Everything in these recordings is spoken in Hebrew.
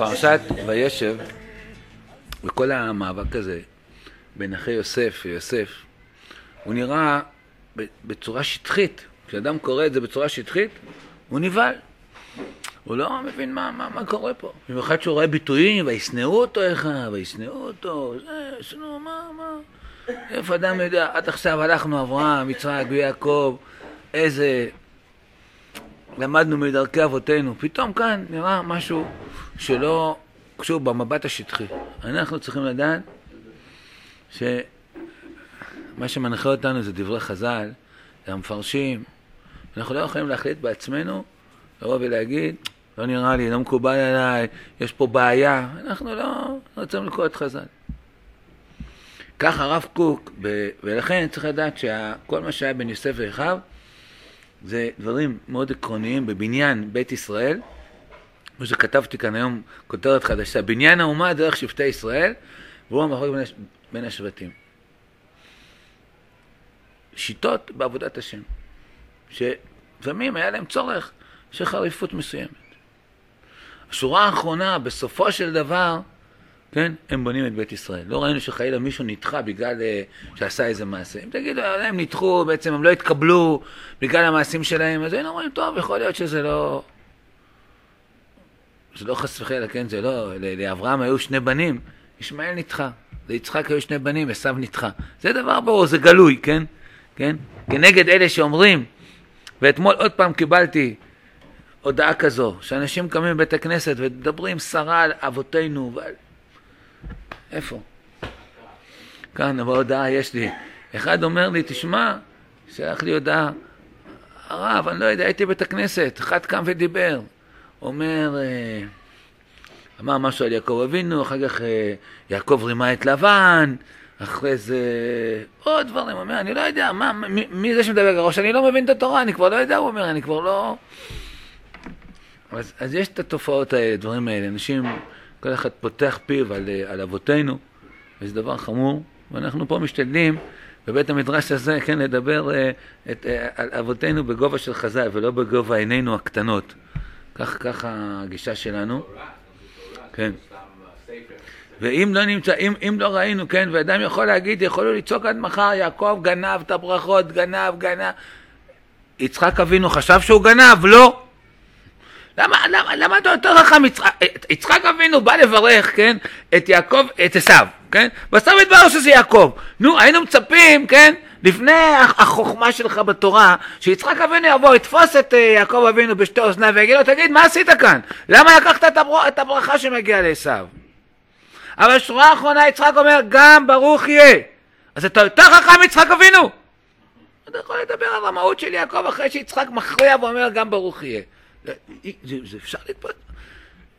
בפרשת וישב, וכל המאבק הזה בין אחי יוסף ויוסף, הוא נראה בצורה שטחית. כשאדם קורא את זה בצורה שטחית, הוא נבהל. הוא לא מבין מה, מה, מה קורה פה. במיוחד שהוא רואה ביטויים, וישנאו אותו אחיו, וישנאו אותו, זה, שנאו, מה, מה. איפה אדם יודע, עד עכשיו הלכנו אברהם, יצחק ויעקב, איזה... למדנו מדרכי אבותינו. פתאום כאן נראה משהו שלא קשור במבט השטחי. אנחנו צריכים לדעת שמה שמנחה אותנו זה דברי חז"ל, זה המפרשים. אנחנו לא יכולים להחליט בעצמנו, לבוא ולהגיד, לא נראה לי, לא מקובל עליי, יש פה בעיה. אנחנו לא רוצים לקרוא את חז"ל. כך הרב קוק, ולכן צריך לדעת שכל מה שהיה בין יוסף ואחיו זה דברים מאוד עקרוניים בבניין בית ישראל, כמו שכתבתי כאן היום כותרת חדשה, בניין האומה דרך שבטי ישראל, והוא המחלוקת בין, בין השבטים. שיטות בעבודת השם, שלפעמים היה להם צורך של חריפות מסוימת. השורה האחרונה, בסופו של דבר, כן, הם בונים את בית ישראל. לא ראינו שחלילה מישהו נדחה בגלל uh, שעשה איזה מעשה. אם תגידו, הם נדחו, בעצם הם לא התקבלו בגלל המעשים שלהם, אז היינו אומרים, טוב, יכול להיות שזה לא... זה לא חס וחלילה, כן, זה לא... לאברהם היו שני בנים, ישמעאל נדחה. ליצחק היו שני בנים, עשו נדחה. זה דבר ברור, זה גלוי, כן? כן? כנגד אלה שאומרים, ואתמול עוד פעם קיבלתי הודעה כזו, שאנשים קמים בבית הכנסת ומדברים סרה על אבותינו ועל... איפה? כאן בהודעה יש לי. אחד אומר לי, תשמע, שלח לי הודעה, הרב, אני לא יודע, הייתי בבית הכנסת, אחד קם ודיבר. אומר, אה, אמר משהו על יעקב אבינו, אחר כך אה, יעקב רימה את לבן, אחרי זה עוד דברים, אומר, אני לא יודע, מה, מי, מי זה שמדבר גרוש? אני לא מבין את התורה, אני כבר לא יודע, הוא אומר, אני כבר לא... אז, אז יש את התופעות האלה, הדברים האלה, אנשים, כל אחד פותח פיו על, על אבותינו, וזה דבר חמור, ואנחנו פה משתדלים בבית המדרש הזה, כן, לדבר אה, את, אה, על אבותינו בגובה של חז"ל ולא בגובה עינינו הקטנות. כך, כך הגישה שלנו. כן. ואם לא נמצא, אם, אם לא ראינו, כן, ואדם יכול להגיד, יכולו לצעוק עד מחר, יעקב גנב את הברכות, גנב, גנב. יצחק אבינו חשב שהוא גנב? לא. למה, למה, למה אתה יותר חכם? יצחק, יצחק אבינו בא לברך, כן, את יעקב, את עשיו, כן? בסוף התברר שזה יעקב. נו, היינו מצפים, כן, לפני החוכמה שלך בתורה, שיצחק אבינו יבוא, יתפוס את אה, יעקב אבינו בשתי אוזניו ויגיד לו, תגיד, מה עשית כאן? למה לקחת את הברכה שמגיעה לעשיו? אבל בשורה האחרונה יצחק אומר, גם ברוך יהיה. אז אתה יותר חכם מיצחק אבינו? אתה יכול לדבר על המהות של יעקב אחרי שיצחק מכריע ואומר, גם ברוך יהיה. זה, זה, אפשר להתפתח.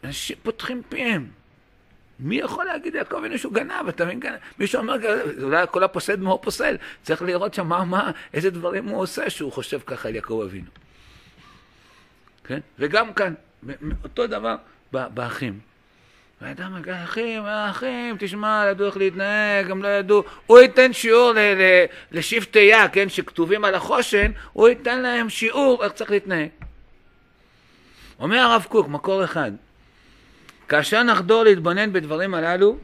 אנשים פותחים פיהם. מי יכול להגיד יעקב אבינו שהוא גנב, אתה מבין? מישהו אומר, אולי כל הפוסל במו פוסל. צריך לראות שם מה, מה, איזה דברים הוא עושה שהוא חושב ככה על יעקב אבינו. כן? וגם כאן, אותו דבר באחים. האדם מגיע, אחים, אחים, תשמע, ידעו איך להתנהג, הם לא ידעו. הוא ייתן שיעור לשבטייה, כן, שכתובים על החושן, הוא ייתן להם שיעור איך צריך להתנהג. אומר הרב קוק, מקור אחד, כאשר נחדור להתבונן בדברים הללו,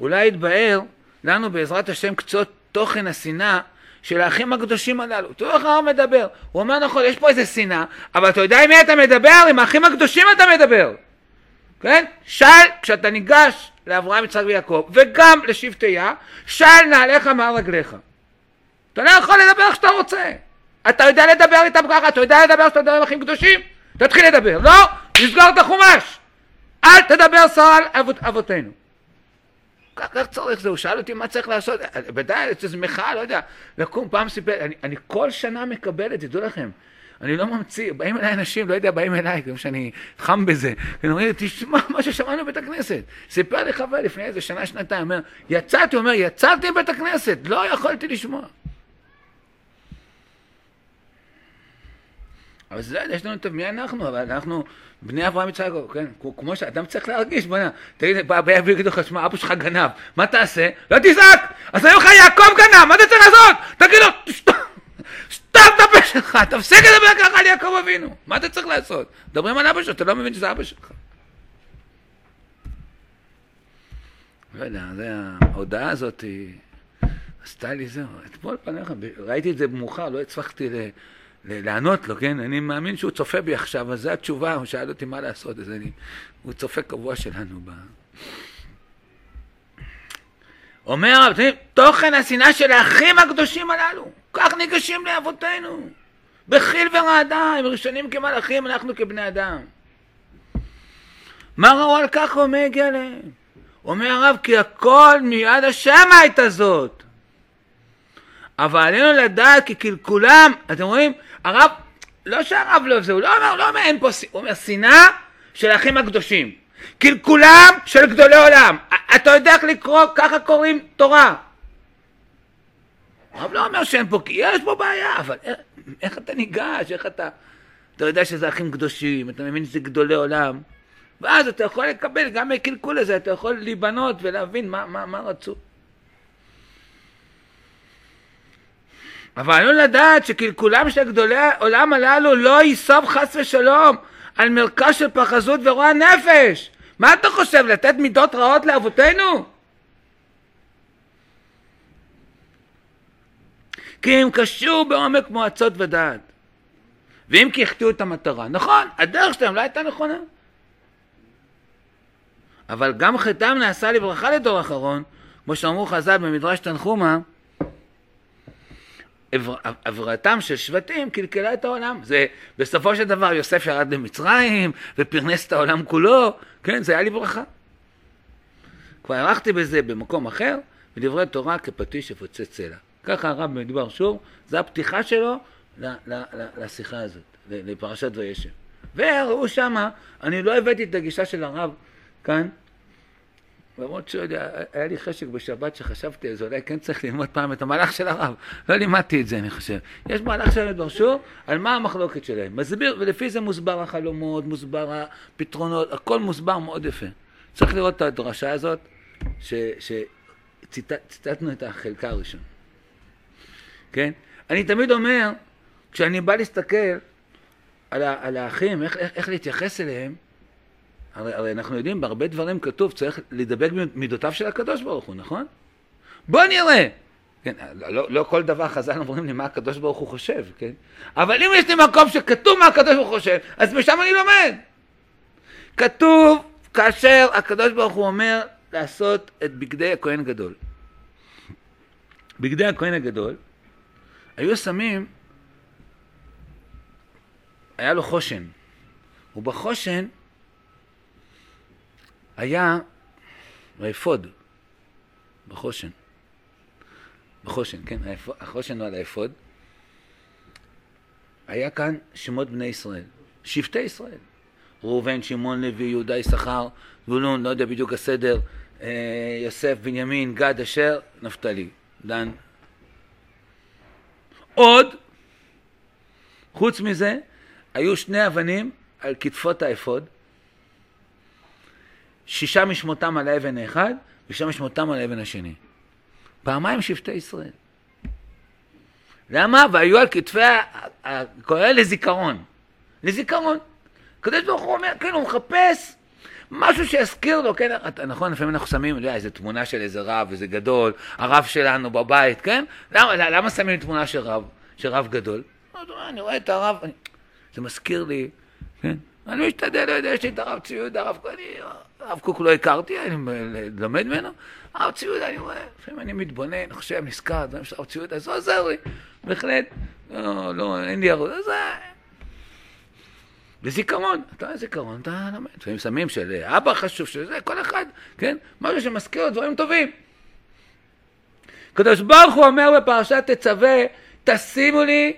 אולי יתבהר לנו בעזרת השם קצות תוכן השנאה של האחים הקדושים הללו. תראו איך הרב מדבר. הוא אומר נכון, יש פה איזה שנאה, אבל אתה יודע עם מי אתה מדבר? עם האחים הקדושים אתה מדבר. כן? שאל, כשאתה ניגש לאברהם, יצחק ויעקב, וגם לשבטיה, שאל נעליך מעל רגליך. אתה לא יכול לדבר איך שאתה רוצה. אתה יודע לדבר איתם ככה, אתה יודע לדבר שאתה מדבר עם אחים קדושים? תתחיל לדבר. לא, נסגור את החומש. אל תדבר סרה על אבות, אבותינו. כך צריך זה, הוא שאל אותי מה צריך לעשות, ודאי, איזו מחאה, לא יודע, לקום פעם סיפר, אני, אני כל שנה מקבל את זה, תדעו לכם, אני לא ממציא, באים אליי אנשים, לא יודע, באים אליי, כמו שאני חם בזה, ואומרים לי, תשמע מה ששמענו בבית הכנסת. סיפר לי חבר לפני איזה שנה, שנתיים, אומר, יצאתי, אומר, יצאתי מבית הכנסת, לא יכולתי לשמוע. אבל זה, יש לנו את מי אנחנו, אבל אנחנו בני אברהם יצחק, כן? כמו שאדם צריך להרגיש, בוא'נה, תגיד, בא ויגידו לך, שמע, אבא שלך גנב, מה תעשה? לא תזעק! אז אומר לך, יעקב גנב, מה אתה צריך לעשות? תגיד לו, סתם את הפה שלך, תפסיק לדבר ככה על יעקב אבינו, מה אתה צריך לעשות? מדברים על אבא שלך, אתה לא מבין שזה אבא שלך. לא יודע, זה ההודעה הזאת עשתה לי זהו. אתמול פניך, ראיתי את זה מאוחר, לא הצלחתי ל... לענות לו, כן? אני מאמין שהוא צופה בי עכשיו, אז זו התשובה, הוא שאל אותי מה לעשות, אז אני... הוא צופה קבוע שלנו ב... אומר הרב, תוכן השנאה של האחים הקדושים הללו, כך ניגשים לאבותינו, בחיל ורעדה, הם ראשונים כמלאכים, אנחנו כבני אדם. מה ראו על כך ומה הגיע להם? אומר הרב, כי הכל מיד השם הייתה זאת. אבל עלינו לדעת כי קלקולם, אתם רואים, הרב, לא שהרב לא זה, הוא לא אומר, לא אומר אין פה, הוא אומר שנאה של האחים הקדושים. קלקולם של גדולי עולם. אתה יודע איך לקרוא, ככה קוראים תורה. הרב לא אומר שאין פה, יש פה בעיה, אבל איך, איך אתה ניגש, איך אתה... אתה יודע שזה אחים קדושים, אתה מבין שזה גדולי עולם. ואז אתה יכול לקבל, גם מהקלקול הזה, אתה יכול להיבנות ולהבין מה, מה, מה רצו. אבל עלינו לדעת שקלקולם של גדולי העולם הללו לא ייסוב חס ושלום על מרכז של פחזות ורוע נפש. מה אתה חושב, לתת מידות רעות לאבותינו? כי הם קשור בעומק מועצות ודעת. ואם כי החטיאו את המטרה. נכון, הדרך שלהם לא הייתה נכונה. אבל גם חטאם נעשה לברכה לדור אחרון, כמו שאמרו חז"ל במדרש תנחומה, עברתם של שבטים קלקלה את העולם. זה בסופו של דבר יוסף ירד למצרים ופרנס את העולם כולו, כן, זה היה לברכה. כבר הערכתי בזה במקום אחר, בדברי תורה כפטיש שפוצץ סלע. ככה הרב מדבר שוב, זו הפתיחה שלו לשיחה הזאת, לפרשת וישב. וראו שמה, אני לא הבאתי את הגישה של הרב כאן, למרות יודע, היה לי חשק בשבת שחשבתי על זה, אולי כן צריך ללמוד פעם את המהלך של הרב. לא לימדתי את זה, אני חושב. יש מהלך שלהם דרשו, על מה המחלוקת שלהם. מסביר, ולפי זה מוסבר החלומות, מוסבר הפתרונות, הכל מוסבר מאוד יפה. צריך לראות את הדרשה הזאת, שציטטנו את החלקה הראשון. כן? אני תמיד אומר, כשאני בא להסתכל על, על האחים, איך, איך, איך להתייחס אליהם, הרי, הרי אנחנו יודעים, בהרבה דברים כתוב, צריך לדבק במידותיו של הקדוש ברוך הוא, נכון? בוא נראה! כן, לא, לא כל דבר חז"ל אומרים לי מה הקדוש ברוך הוא חושב, כן? אבל אם יש לי מקום שכתוב מה הקדוש ברוך הוא חושב, אז משם אני לומד. כתוב כאשר הקדוש ברוך הוא אומר לעשות את בגדי הכהן הגדול. בגדי הכהן הגדול, היו שמים, היה לו חושן, ובחושן היה האפוד בחושן. בחושן, כן? החושן הוא על האפוד. היה כאן שמות בני ישראל, שבטי ישראל. ראובן, שמעון, לוי, יהודה, יששכר, זבולון, לא יודע בדיוק הסדר, אה, יוסף, בנימין, גד, אשר, נפתלי, דן. עוד, חוץ מזה, היו שני אבנים על כתפות האפוד, שישה משמותם על האבן האחד, ושישה משמותם על האבן השני. פעמיים שבטי ישראל. למה? והיו על כתפי הכהן לזיכרון. לזיכרון. הקדוש ברוך הוא אומר, כן, הוא מחפש משהו שיזכיר לו, כן, נכון, לפעמים אנחנו שמים, יודע, איזה תמונה של איזה רב, איזה גדול, הרב שלנו בבית, כן? למה, למה שמים תמונה של רב, של רב גדול? אני רואה את הרב, אני... זה מזכיר לי, כן? אני משתדל, לא יודע, יש לי את הרב צבי יהודה, הרב אני, הרב קוק לא הכרתי, אני לומד ממנו, הרב צבי יהודה, אני רואה, לפעמים אני מתבונן, חושב, נזכר, דברים של הרב צבי יהודה, זה עוזר לי, בהחלט, לא, לא, אין לי ערוץ, זה... לזיכרון, אתה יודע זיכרון, אתה לומד, לפעמים שמים של אבא חשוב, שזה, כל אחד, כן, משהו שמזכיר לו דברים טובים. הקדוש ברוך הוא אומר בפרשת תצווה, תשימו לי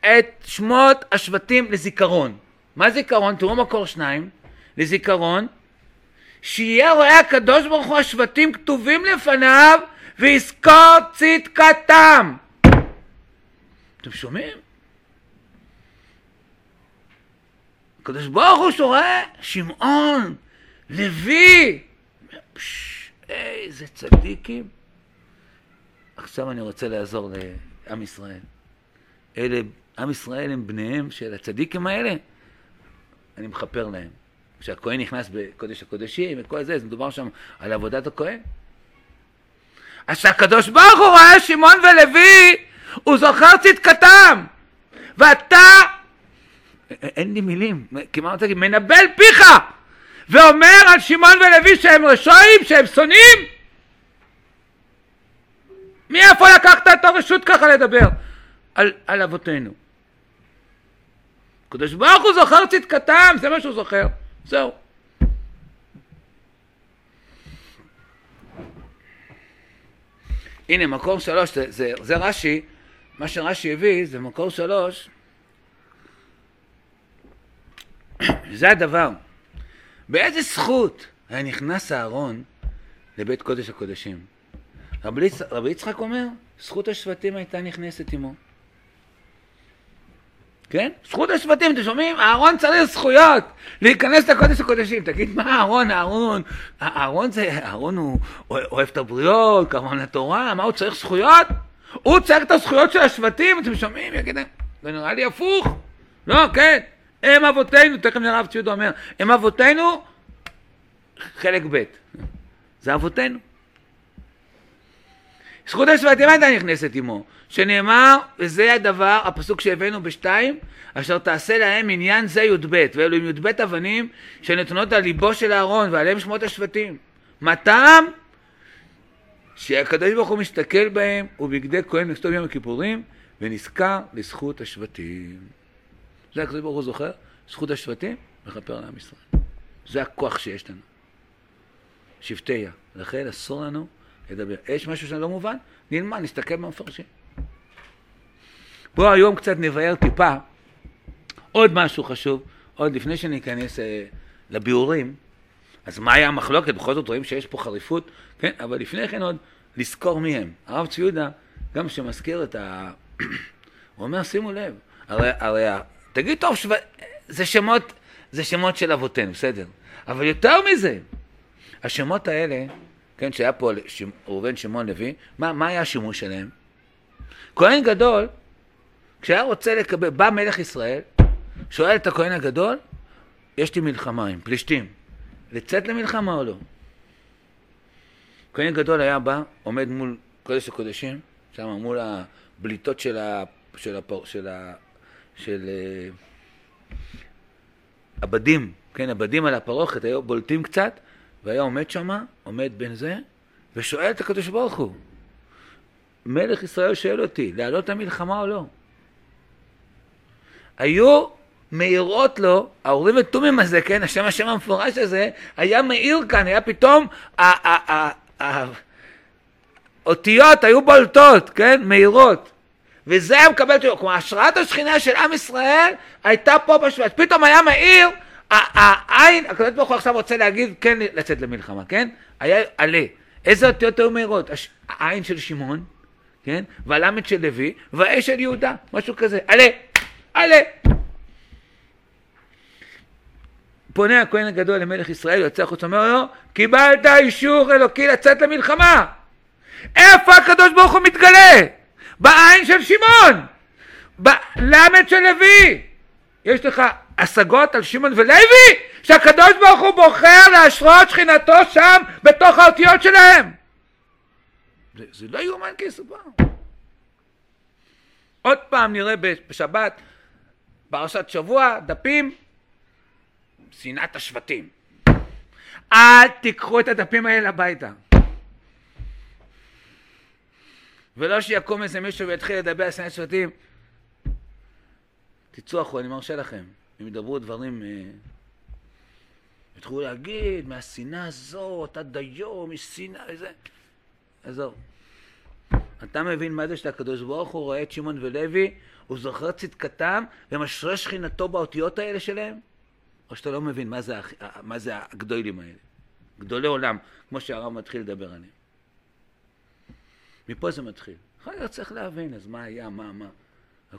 את שמות השבטים לזיכרון. מה זיכרון? תראו מקור שניים. לזיכרון, שיהיה רואה הקדוש ברוך הוא השבטים כתובים לפניו ויזכור צדקתם. אתם שומעים? הקדוש ברוך הוא שרואה שמעון, לוי, איזה צדיקים. עכשיו אני רוצה לעזור לעם ישראל. אלה, עם ישראל הם בניהם של הצדיקים האלה. אני מכפר להם. כשהכהן נכנס בקודש הקודשים וכל זה, אז מדובר שם על עבודת הכהן. אז שהקדוש ברוך הוא רואה שמעון ולוי, הוא זוכר צדקתם. ואתה, אין לי מילים, מה רוצה להגיד? מנבל פיך, ואומר על שמעון ולוי שהם רשועים, שהם שונאים? מאיפה לקחת את הרשות ככה לדבר על, על אבותינו? הקדוש ברוך הוא זוכר צדקתם, זה מה שהוא זוכר, זהו. הנה מקור שלוש, זה, זה, זה רש"י, מה שרש"י הביא זה מקור שלוש, זה הדבר. באיזה זכות היה נכנס אהרון לבית קודש הקודשים? רבי, רבי יצחק אומר, זכות השבטים הייתה נכנסת עמו. כן? זכות השבטים, אתם שומעים? אהרון צריך זכויות להיכנס לקודש הקודשים. תגיד, מה אהרון, אהרון, אהרון זה, אהרון הוא אוהב את הבריות, כמובן לתורה, מה הוא צריך זכויות? הוא צריך את הזכויות של השבטים, אתם שומעים? יגיד, זה נראה לי הפוך. לא, כן, הם אבותינו, תכף נראה ציודה אומר, הם אבותינו, חלק ב', זה אבותינו. זכות השבטים הייתה נכנסת עמו, שנאמר, וזה הדבר, הפסוק שהבאנו בשתיים, אשר תעשה להם עניין זה י"ב, ואלו עם י"ב אבנים שנתונות על ליבו של אהרון ועליהם שמות השבטים. מה טעם? שהקדוש ברוך הוא מסתכל בהם ובגדי כהן לכתוב יום הכיפורים ונזכר לזכות השבטים. זה הקדוש ברוך הוא זוכר, זכות השבטים מכפר לעם ישראל. זה הכוח שיש לנו. שבטיה. לכן אסור לנו לדבר. יש משהו שלא מובן? נלמד, נסתכל במפרשים. בואו היום קצת נבהר טיפה עוד משהו חשוב, עוד לפני שניכנס אה, לביאורים. אז מה היה המחלוקת? בכל זאת רואים שיש פה חריפות, כן? אבל לפני כן עוד לזכור מי הם. הרב צבי יהודה, גם שמזכיר את ה... הוא אומר, שימו לב, הרי, הרי תגיד טוב, שו... זה שמות, זה שמות של אבותינו, בסדר. אבל יותר מזה, השמות האלה כן, שהיה פה ראובן, שמעון, לוי, מה, מה היה השימוש שלהם? כהן גדול, כשהיה רוצה לקבל, בא מלך ישראל, שואל את הכהן הגדול, יש לי מלחמה עם פלישתים, לצאת למלחמה או לא? כהן גדול היה בא, עומד מול קודש הקודשים, שם מול הבליטות של ה... של ה... של ה... של אה, הבדים, כן, הבדים על הפרוכת היו בולטים קצת, והיה עומד שמה, עומד בין זה, ושואל את הקדוש ברוך הוא, מלך ישראל שואל אותי, להעלות המלחמה או לא? היו מאירות לו, האורים ותומים הזה, כן, השם השם המפורש הזה, היה מאיר כאן, היה פתאום, האותיות היו בולטות, כן, מאירות. וזה היה מקבל, כלומר, השראת השכינה של עם ישראל הייתה פה בשבט. פתאום היה מאיר העין, הקדוש ברוך הוא עכשיו רוצה להגיד כן לצאת למלחמה, כן? היה עלה. איזה אותיות היו מהירות? העין של שמעון, כן? והלמד של לוי, והאש של יהודה, משהו כזה. עלה, עלה. פונה הכהן הגדול למלך ישראל, יוצא החוץ, אומר לו, קיבלת אישור אלוקי לצאת למלחמה. איפה הקדוש ברוך הוא מתגלה? בעין של שמעון, בלמד של לוי. יש לך השגות על שמעון ולוי? שהקדוש ברוך הוא בוחר להשרות שכינתו שם בתוך האותיות שלהם. זה, זה לא יאומן יסופר. עוד פעם נראה בשבת, פרשת שבוע, דפים, שנאת השבטים. אל תיקחו את הדפים האלה הביתה. ולא שיקום איזה מישהו ויתחיל לדבר על שנאת שבטים. תצאו אחורה, אני מרשה לכם. הם ידברו דברים, אה, יתחילו להגיד, מהשנאה הזאת, עד היום, יש שנאה וזה. עזוב. אתה מבין מה זה שהקדוש ברוך הוא רואה את שמעון ולוי, הוא זוכר צדקתם ומשרה שכינתו באותיות האלה שלהם? או שאתה לא מבין מה זה, מה זה הגדולים האלה? גדולי עולם, כמו שהרב מתחיל לדבר עליהם. מפה זה מתחיל. אחר כך צריך להבין, אז מה היה, מה, מה.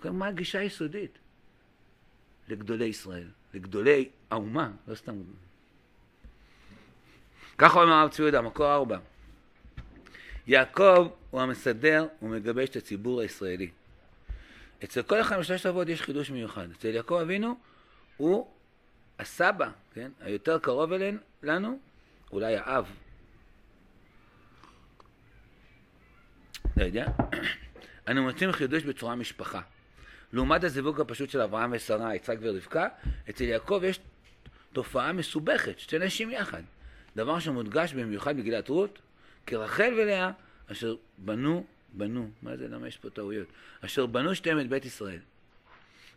מה הגישה היסודית? לגדולי ישראל, לגדולי האומה, לא סתם. ככה אומר הרב צבי יהודה, מקור ארבע. יעקב הוא המסדר ומגבש את הציבור הישראלי. אצל כל אחד משלושת אבות יש חידוש מיוחד. אצל יעקב אבינו הוא הסבא, כן, היותר קרוב אלינו, אולי האב. לא יודע, אנו מוצאים חידוש בצורה משפחה. לעומת הזיווג הפשוט של אברהם ושרה, יצחק ורבקה, אצל יעקב יש תופעה מסובכת, שתי נשים יחד. דבר שמודגש במיוחד בגילת רות, כי רחל ולאה, אשר בנו, בנו, מה זה, למה יש פה טעויות? אשר בנו שתיהם את בית ישראל.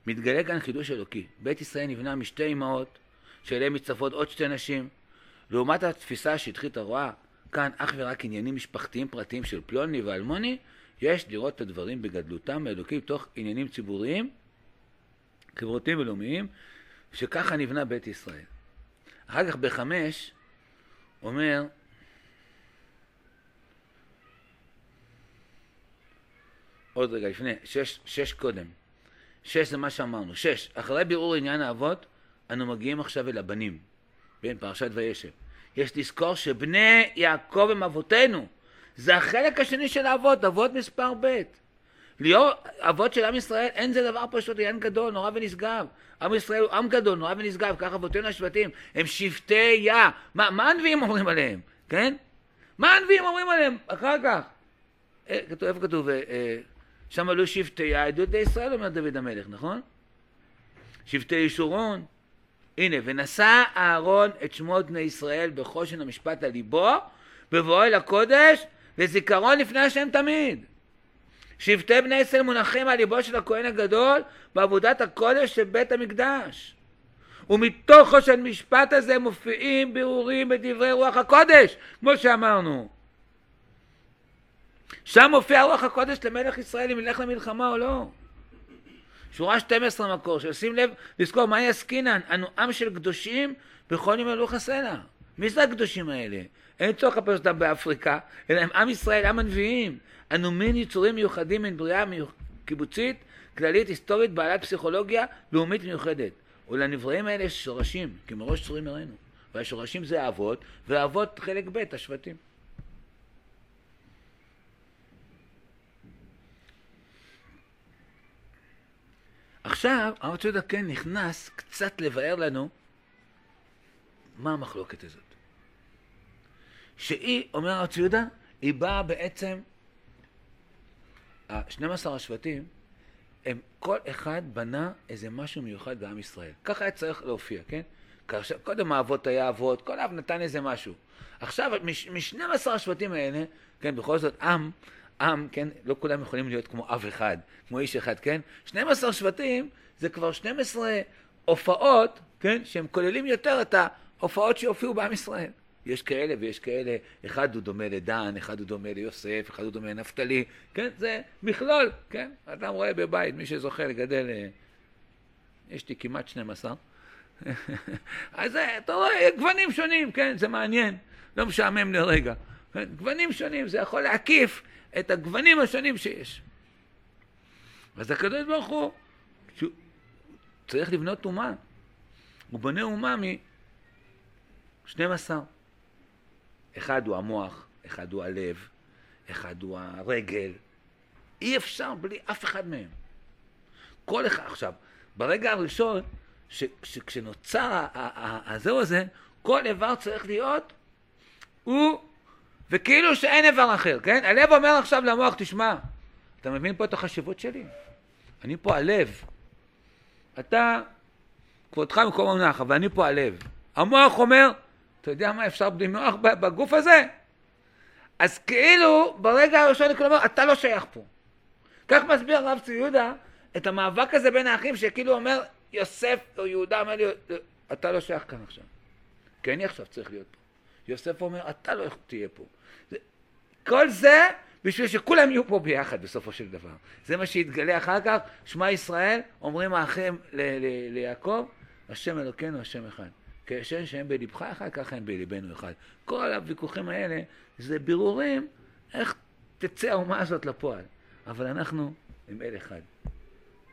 מתגלה כאן חידוש אלוקי. בית ישראל נבנה משתי אמהות, שאליהם מצטרפות עוד שתי נשים. לעומת התפיסה השטחית הרואה כאן אך ורק עניינים משפחתיים פרטיים של פלוני ואלמוני, יש לראות את הדברים בגדלותם האלוקי תוך עניינים ציבוריים, חברותיים ולאומיים, שככה נבנה בית ישראל. אחר כך בחמש אומר עוד רגע לפני, שש, שש קודם. שש זה מה שאמרנו. שש, אחרי בירור עניין האבות, אנו מגיעים עכשיו אל הבנים, בין פרשת וישב. יש לזכור שבני יעקב הם אבותינו. זה החלק השני של האבות, אבות מספר ב'. להיות אבות של עם ישראל, אין זה דבר פשוט, עניין גדול, נורא ונשגב. עם ישראל הוא עם גדול, נורא ונשגב, ככה אבותינו השבטים, הם שבטי יה. מה, מה הנביאים אומרים עליהם, כן? מה הנביאים אומרים עליהם אחר כך? אה, איפה כתוב? אה, אה, שם עלו שבטי יה, עדות לישראל, אומר דוד המלך, נכון? שבטי ישורון. הנה, ונשא אהרון את שמות בני ישראל בחושן המשפט על ליבו, בבואו אל הקודש, לזיכרון לפני השם תמיד. שבטי בני ישראל מונחים על ליבו של הכהן הגדול בעבודת הקודש של בית המקדש. ומתוך חושן משפט הזה מופיעים בירורים בדברי רוח הקודש, כמו שאמרנו. שם מופיע רוח הקודש למלך ישראל אם ילך למלחמה או לא. שורה 12 מקור, שישים לב לזכור מה יסקינן, אנו עם של קדושים בכל ימי לוח הסלע. מי זה הקדושים האלה? אין צורך לחפש אותם באפריקה, אלא הם עם ישראל, עם הנביאים. אנו מין יצורים מיוחדים מן בריאה קיבוצית, כללית, היסטורית, בעלת פסיכולוגיה לאומית מיוחדת. ולנבראים האלה יש שורשים, כי מראש צורים הראינו. והשורשים זה האבות, והאבות חלק ב', השבטים. עכשיו הרב צודה כן נכנס קצת לבאר לנו מה המחלוקת הזאת. שהיא, אומר הרב ציודה, היא באה בעצם, ה-12 השבטים, הם, כל אחד בנה איזה משהו מיוחד בעם ישראל. ככה היה צריך להופיע, כן? כאשר, קודם האבות היה אבות, כל אב נתן איזה משהו. עכשיו, מ-12 השבטים האלה, כן, בכל זאת, עם, עם, כן, לא כולם יכולים להיות כמו אב אחד, כמו איש אחד, כן? 12 שבטים זה כבר 12 הופעות, כן, שהם כוללים יותר את ההופעות שהופיעו בעם ישראל. יש כאלה ויש כאלה, אחד הוא דומה לדן, אחד הוא דומה ליוסף, אחד הוא דומה לנפתלי, כן, זה מכלול, כן, אדם רואה בבית, מי שזוכה לגדל, אה, יש לי כמעט 12, אז אה, אתה רואה גוונים שונים, כן, זה מעניין, לא משעמם לרגע, כן? גוונים שונים, זה יכול להקיף את הגוונים השונים שיש. אז הקדוש ברוך הוא, שהוא צריך לבנות אומה, הוא בונה אומה מ-12. אחד הוא המוח, אחד הוא הלב, אחד הוא הרגל. אי אפשר בלי אף אחד מהם. כל אחד, עכשיו, ברגע הראשון, כשנוצר הזהו הזה, כל איבר צריך להיות הוא, וכאילו שאין איבר אחר, כן? הלב אומר עכשיו למוח, תשמע, אתה מבין פה את החשיבות שלי? אני פה הלב. אתה, כבודך במקום המונח, אבל אני פה הלב. המוח אומר, אתה יודע מה אפשר בלי מוח בגוף הזה? אז כאילו, ברגע הראשון אומר, אתה לא שייך פה. כך מסביר הרב צבי יהודה את המאבק הזה בין האחים, שכאילו אומר, יוסף או יהודה אומר לי, אתה לא שייך כאן עכשיו. כי אני עכשיו צריך להיות פה. יוסף אומר, אתה לא תהיה פה. כל זה בשביל שכולם יהיו פה ביחד בסופו של דבר. זה מה שיתגלה אחר כך, שמע ישראל, אומרים האחים ליעקב, השם אלוקינו, השם אחד. כשם שהם בלבך אחד, ככה הם בלבנו אחד. כל הוויכוחים האלה זה בירורים איך תצא האומה הזאת לפועל. אבל אנחנו עם אל אחד.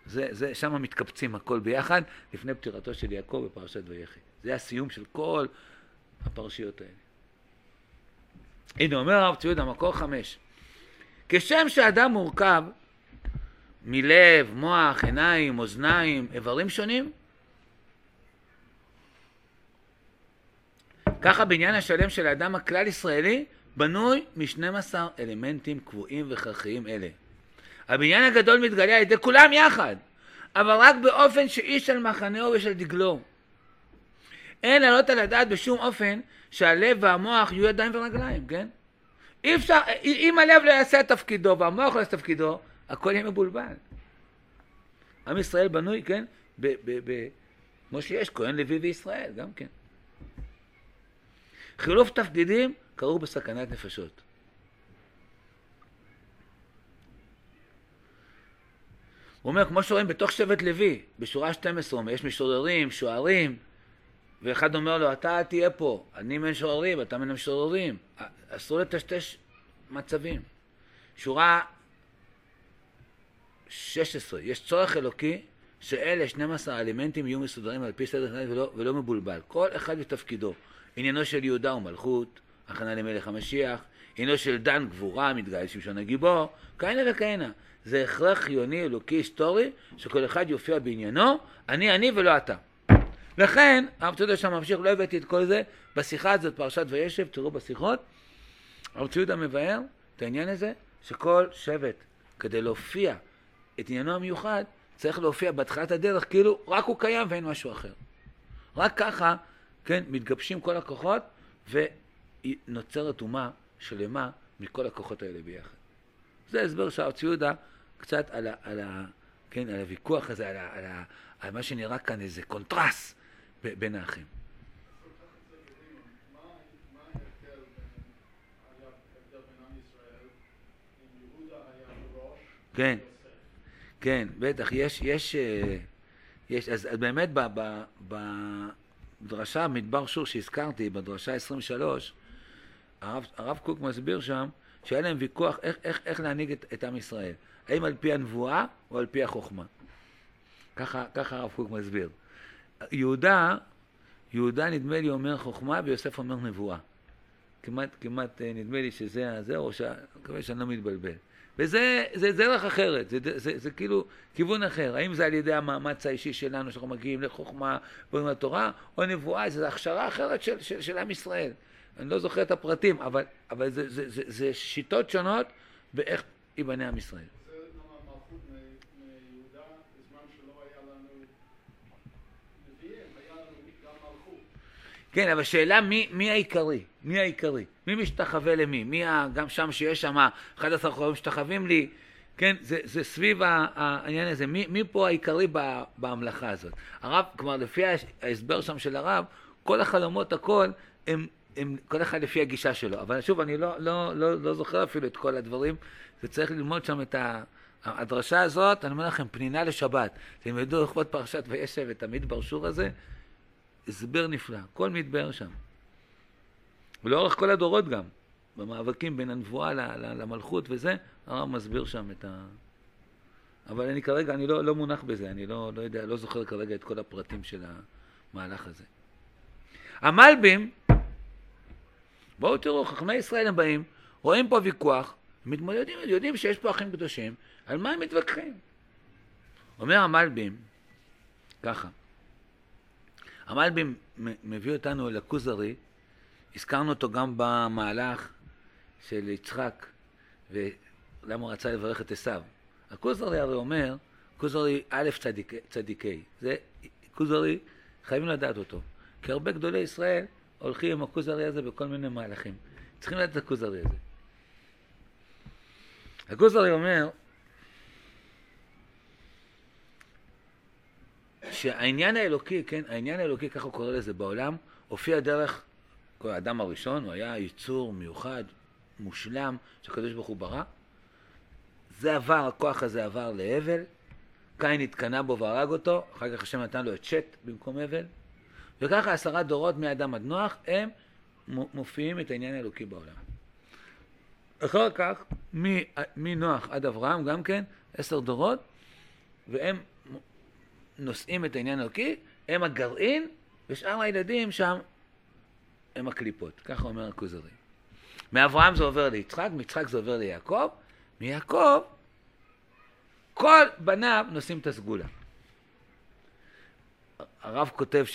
זה, זה, שם מתקבצים הכל ביחד לפני פטירתו של יעקב בפרשת ויחי. זה הסיום של כל הפרשיות האלה. הנה אומר הרב ציוד המקור חמש. כשם שאדם מורכב מלב, מוח, עיניים, אוזניים, איברים שונים, ככה בעניין השלם של האדם הכלל ישראלי בנוי מ-12 אלמנטים קבועים וכרחיים אלה. הבניין הגדול מתגלה על ידי כולם יחד, אבל רק באופן שאיש על מחנהו ושל דגלו. אין להעלות על הדעת בשום אופן שהלב והמוח יהיו ידיים ורגליים, כן? אי אפשר, אם הלב לא יעשה את תפקידו והמוח לא יעשה את תפקידו, הכל יהיה מבולבל. עם ישראל בנוי, כן? ב, ב, ב, כמו שיש כהן לוי וישראל, גם כן. חילוף תפקידים כרוך בסכנת נפשות. הוא אומר, כמו שרואים בתוך שבט לוי, בשורה 12, הוא אומר, יש משוררים, שוערים, ואחד אומר לו, אתה תהיה פה, אני מן שוערים, אתה מן המשוררים. אסור לטשטש מצבים. שורה 16, יש צורך אלוקי שאלה 12 האלמנטים יהיו מסודרים על פי סדר ולא, ולא מבולבל. כל אחד בתפקידו. עניינו של יהודה הוא מלכות, הכנה למלך המשיח, עניינו של דן גבורה, מתגאה שמשון הגיבור, כהנה וכהנה. זה הכרח חיוני, אלוקי, היסטורי, שכל אחד יופיע בעניינו, אני אני ולא אתה. לכן, הרב צודק שם ממשיך, לא הבאתי את כל זה, בשיחה הזאת, פרשת וישב, תראו בשיחות, הרב ציודה מבאר את העניין הזה, שכל שבט, כדי להופיע את עניינו המיוחד, צריך להופיע בהתחלת הדרך, כאילו רק הוא קיים ואין משהו אחר. רק ככה, כן, מתגבשים כל הכוחות, ונוצרת אומה שלמה מכל הכוחות האלה ביחד. זה הסבר של הרב ציודה קצת על, ה, על, ה, כן, על הוויכוח הזה, על, ה, על, ה, על מה שנראה כאן איזה קונטרס בין האחים. כן, כן, בטח, יש, יש, אה, יש אז, באמת בדרשה מדבר שור שהזכרתי, בדרשה 23, הרב, הרב קוק מסביר שם שהיה להם ויכוח איך, איך, איך להנהיג את, את עם ישראל, האם על פי הנבואה או על פי החוכמה. ככה, ככה הרב קוק מסביר. יהודה, יהודה נדמה לי אומר חוכמה ויוסף אומר נבואה. כמעט, כמעט אה, נדמה לי שזה הזה, או שאני מקווה שאני לא מתבלבל. וזה זה דרך אחרת, זה, זה, זה, זה כאילו כיוון אחר. האם זה על ידי המאמץ האישי שלנו, שאנחנו מגיעים לחוכמה בונים לתורה, או נבואה, זו הכשרה אחרת של, של, של עם ישראל. אני לא זוכר את הפרטים, אבל, אבל זה, זה, זה, זה שיטות שונות באיך ייבנה עם ישראל. כן, אבל שאלה מי, מי העיקרי? מי העיקרי? מי משתחווה למי? מי ה... גם שם שיש שם 11 חורים משתחווים לי, כן? זה, זה סביב העניין הזה. מי, מי פה העיקרי בהמלכה הזאת? הרב, כלומר, לפי ההסבר שם של הרב, כל החלומות, הכל, הם, הם כל אחד לפי הגישה שלו. אבל שוב, אני לא, לא, לא, לא זוכר אפילו את כל הדברים, וצריך ללמוד שם את ה... הדרשה הזאת, אני אומר לכם, פנינה לשבת. תלמדו לכבוד פרשת וישב את המדבר שור הזה, הסבר נפלא, הכל מתבאר שם. ולאורך כל הדורות גם, במאבקים בין הנבואה למלכות וזה, הרב מסביר שם את ה... אבל אני כרגע, אני לא, לא מונח בזה, אני לא, לא יודע, לא זוכר כרגע את כל הפרטים של המהלך הזה. המלבים, בואו תראו, חכמי ישראל הם באים, רואים פה ויכוח, מתמודדים, יודעים שיש פה אחים קדושים, על מה הם מתווכחים? אומר המלבים, ככה, המלבים מביא אותנו אל הכוזרי, הזכרנו אותו גם במהלך של יצחק, ולמה הוא רצה לברך את עשיו. הכוזרי הרי אומר, כוזרי א' צדיק, צדיקי, זה כוזרי, חייבים לדעת אותו. כי הרבה גדולי ישראל הולכים עם הכוזרי הזה בכל מיני מהלכים. צריכים לדעת את הכוזרי הזה. הכוזרי אומר, שהעניין האלוקי, כן, העניין האלוקי, ככה הוא קורא לזה בעולם, הופיע דרך כל האדם הראשון, הוא היה יצור מיוחד, מושלם, שהקדוש ברוך הוא ברא. זה עבר, הכוח הזה עבר להבל, קין התקנא בו והרג אותו, אחר כך השם נתן לו את שת במקום הבל, וככה עשרה דורות מאדם עד נוח, הם מופיעים את העניין האלוקי בעולם. אחר כך, מנוח עד אברהם גם כן, עשר דורות, והם נושאים את העניין האלוקי, הם הגרעין, ושאר הילדים שם הם הקליפות. ככה אומר הכוזרי. מאברהם זה עובר ליצחק, מיצחק זה עובר ליעקב, מיעקב כל בניו נושאים את הסגולה. הרב כותב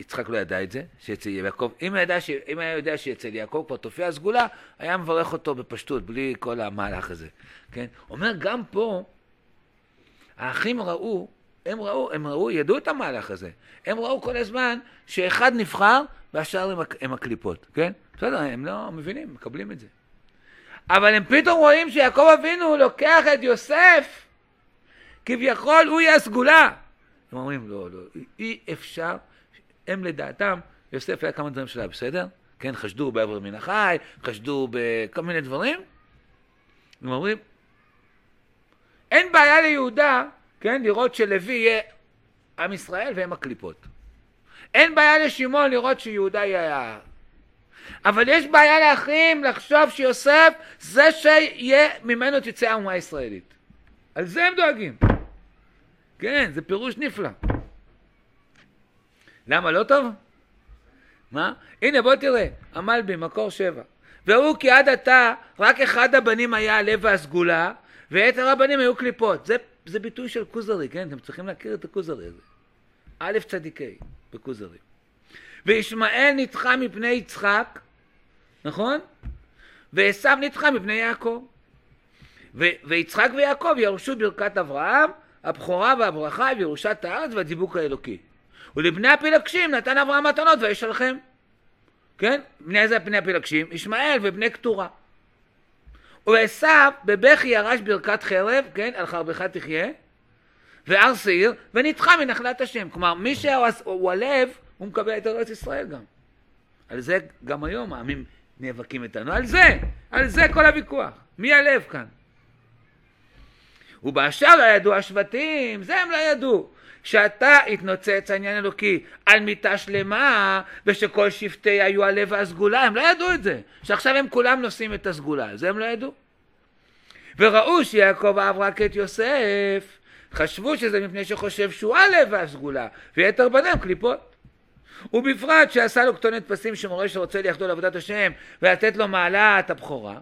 יצחק לא ידע את זה, שאצל יעקב, אם, ש... אם היה יודע שאצל יעקב כבר תופיע הסגולה, היה מברך אותו בפשטות, בלי כל המהלך הזה, כן? אומר, גם פה, האחים ראו, הם ראו, הם ראו, ידעו את המהלך הזה. הם ראו כל הזמן שאחד נבחר והשאר הם, הם הקליפות, כן? בסדר, הם לא מבינים, מקבלים את זה. אבל הם פתאום רואים שיעקב אבינו לוקח את יוסף, כביכול הוא יהיה הסגולה. הם אומרים, לא, לא, אי אפשר, הם לדעתם, יוסף היה כמה דברים שלה, בסדר? כן, חשדו בעבר מן החי, חשדו בכל מיני דברים. הם אומרים, אין בעיה ליהודה, כן, לראות שלוי יהיה עם ישראל והם הקליפות. אין בעיה לשמעון לראות שיהודה יהיה... אבל יש בעיה לאחים לחשוב שיוסף זה שיהיה ממנו תצא האומה הישראלית. על זה הם דואגים. כן, זה פירוש נפלא. למה לא טוב? מה? הנה בוא תראה, המלבי, מקור שבע. והוא כי עד עתה רק אחד הבנים היה הלב והסגולה, ויתר הבנים היו קליפות. זה, זה ביטוי של כוזרי, כן? אתם צריכים להכיר את הכוזרי הזה. א' צדיקי בכוזרי. וישמעאל נדחה מפני יצחק, נכון? ועשו נדחה מפני יעקב. ו- ויצחק ויעקב ירשו ברכת אברהם, הבכורה והברכה וירושת הארץ והדיבוק האלוקי. ולבני הפילגשים נתן אברהם מתנות וישלחם. כן? בני איזה בני הפילגשים? ישמעאל ובני קטורה. ועשו בבכי ירש ברכת חרב, כן? על חרבך תחיה, והר שעיר, ונדחה מנחלת השם. כלומר, מי שהוא הלב, הוא מקבל את ארץ ישראל גם. על זה גם היום העמים נאבקים איתנו. על זה, על זה כל הוויכוח. מי הלב כאן? ובאשר לא ידעו השבטים, זה הם לא ידעו. שאתה התנוצץ העניין אלוקי על מיטה שלמה ושכל שבטי היו הלב והסגולה, הם לא ידעו את זה, שעכשיו הם כולם נושאים את הסגולה, זה הם לא ידעו. וראו שיעקב אהב רק את יוסף, חשבו שזה מפני שחושב שהוא הלב והסגולה, ויתר בניהם קליפות. ובפרט שעשה לו כתונת פסים שמורה שרוצה ליחדו לעבודת השם ולתת לו מעלת הבכורה,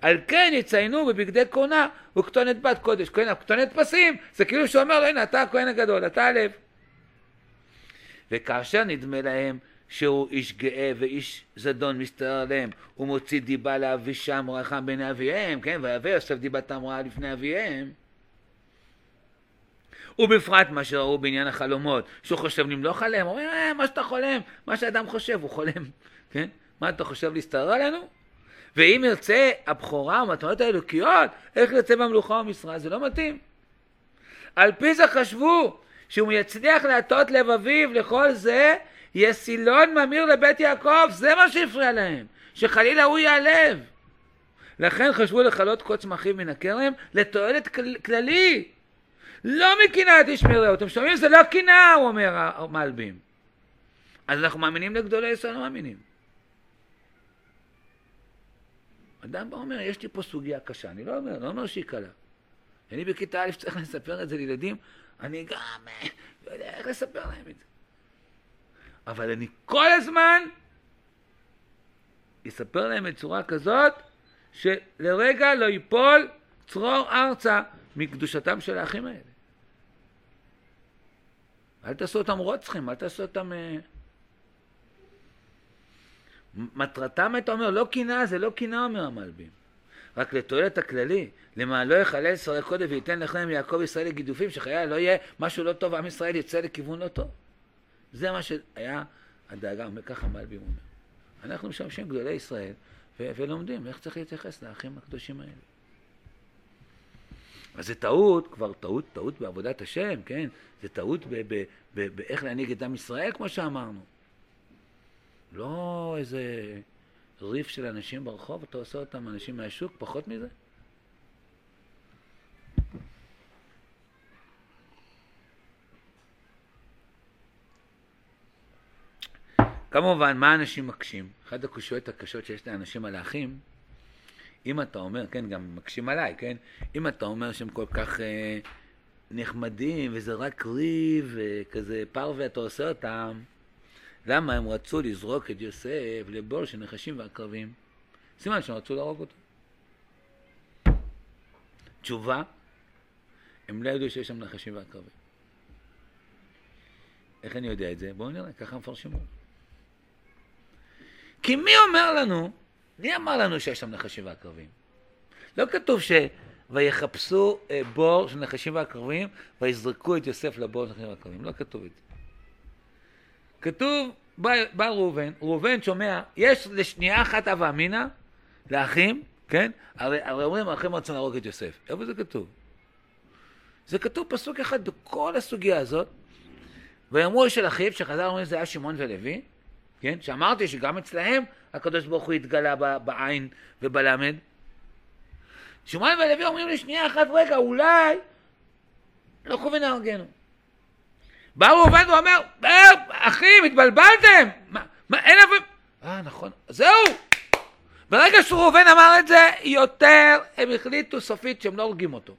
על כן יציינו בבגדי כהונה וכתונת בת קודש. כן, כתונת פסים זה כאילו שאומר לו הנה אתה הכהן הגדול, אתה הלב. וכאשר נדמה להם שהוא איש גאה ואיש זדון מסתער עליהם, הוא מוציא דיבה לאבישם ורחם בעיני אביהם, כן, ויבא יוסף דיבתם רעה לפני אביהם. ובפרט מה שראו בעניין החלומות, שהוא חושב למלוך עליהם, הוא אומר, אה, מה שאתה חולם, מה שאדם חושב, הוא חולם, כן? מה אתה חושב להסתער עלינו? ואם ירצה הבכורה ומתנות האלוקיות, איך ירצה במלוכה ומשרה? זה לא מתאים. על פי זה חשבו שהוא יצליח להטות לב אביו לכל זה, יהיה סילון ממיר לבית יעקב, זה מה שהפריע להם, שחלילה הוא ייעלב. לכן חשבו לכלות קוץ מחיו מן הכרם לתועלת כללית. לא מקנאת איש מרעהו. אתם שומעים? זה לא קנאה, הוא אומר המלבים. אז אנחנו מאמינים לגדולי ישראל, לא מאמינים. אדם בא אומר, יש לי פה סוגיה קשה, אני לא אומר, לא אומר שהיא קלה. אני בכיתה א' צריך לספר את זה לילדים, אני גם אה, לא יודע איך לספר להם את זה. אבל אני כל הזמן אספר להם בצורה כזאת, שלרגע לא ייפול צרור ארצה מקדושתם של האחים האלה. אל תעשו אותם רוצחים, אל תעשו אותם... אה, מטרתם, אתה אומר, לא קנאה, זה לא קנאה, אומר המלבים. רק לתועלת הכללי, למען לא יחלל שרי קודם וייתן לכם יעקב ישראל לגידופים, שחיי לא יהיה משהו לא טוב, עם ישראל יצא לכיוון לא טוב. זה מה שהיה הדאגה, ככה המלבים אומר. אנחנו משמשים גדולי ישראל ו- ולומדים איך צריך להתייחס לאחים הקדושים האלה. אז זה טעות, כבר טעות, טעות בעבודת השם, כן? זה טעות באיך להנהיג את עם ישראל, כמו שאמרנו. לא איזה ריף של אנשים ברחוב, אתה עושה אותם אנשים מהשוק, פחות מזה? כמובן, מה אנשים מקשים? אחת הקושיות הקשות שיש לאנשים על האחים, אם אתה אומר, כן, גם מקשים עליי, כן? אם אתה אומר שהם כל כך אה, נחמדים וזה רק ריב וכזה פרווה, אתה עושה אותם, למה הם רצו לזרוק את יוסף לבור של נחשים ועקרבים? סימן שהם רצו להרוג אותו. תשובה, הם לא ידעו שיש שם נחשים ועקרבים. איך אני יודע את זה? בואו נראה, ככה מפרשים. כי מי אומר לנו, מי אמר לנו שיש שם נחשים ועקרבים? לא כתוב ש... ויחפשו אה, בור של נחשים ועקרבים ויזרקו את יוסף לבור של נחשים ועקרבים. לא כתוב את זה. כתוב, בא, בא ראובן, ראובן שומע, יש לשנייה אחת הווה אמינא לאחים, כן? הרי, הרי אומרים, האחים רוצים להרוג את יוסף. איפה זה כתוב? זה כתוב פסוק אחד בכל הסוגיה הזאת. ויאמרו של אחיו, שחז"ל אומרים שזה היה שמעון ולוי, כן? שאמרתי שגם אצלהם הקדוש ברוך הוא התגלה בעין ובלמד. שמעון ולוי אומרים לי, שנייה אחת, רגע, אולי לא קובעים להרגנו. בא ראובן ואומר, אה, אחים, התבלבלתם! מה, מה, אין אף... אה, נכון, זהו! ברגע שראובן אמר את זה, יותר הם החליטו סופית שהם לא הורגים אותו.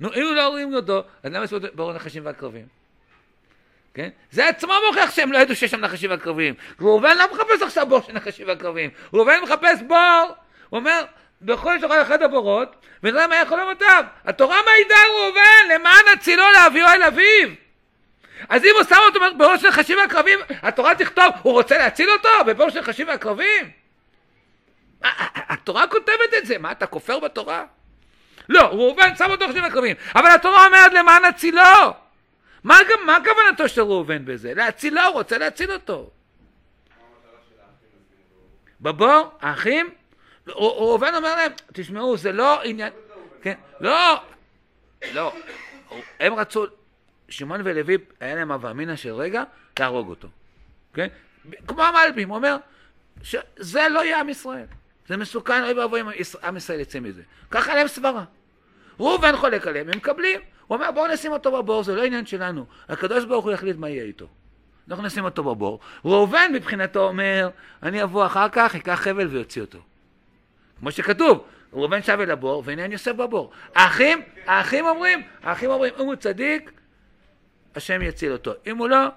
נו, אם לא הורגים אותו, אז למה עשו ברור נחשים והקרבים? כן? זה עצמו מוכיח שהם לא ידעו שיש שם נחשים ועקרבים. ראובן לא מחפש עכשיו בור של נחשים ועקרבים. ראובן מחפש בור, הוא אומר, בכל שורה אחד הבורות, ונראה מה יכול למותיו. התורה מעידה על ראובן, למען הצילו להביאו אל אביו. אז אם הוא שם אותו בבור של נחשים ועקרבים, התורה תכתוב, הוא רוצה להציל אותו בבור של נחשים ועקרבים? התורה כותבת את זה, מה אתה כופר בתורה? לא, ראובן שם אותו נחשים ועקרבים, אבל התורה אומרת למען הצילו. מה, מה כוונתו של ראובן בזה? להצילו, הוא רוצה להציל אותו. בבור, האחים, ראובן אומר להם, תשמעו, זה לא עניין, כן, לא, לא, הם רצו, שמעון ולוי, היה להם הווה אמינא של רגע, להרוג אותו, כן? כמו המלבים, הוא אומר, שזה לא יהיה עם ישראל, זה מסוכן, אוי ואבוי עם ישראל יצא מזה. ככה להם סברה. ראובן חולק עליהם, הם מקבלים. הוא אומר בואו נשים אותו בבור, זה לא עניין שלנו. הקדוש ברוך הוא יחליט מה יהיה איתו. אנחנו נשים אותו בבור. ראובן מבחינתו אומר, אני אבוא אחר כך, אקח חבל ויוציא אותו. כמו שכתוב, ראובן שב אל הבור, אני יוסף בבור. האחים, האחים אומרים, האחים אומרים, אם הוא צדיק, השם יציל אותו. אם הוא לא,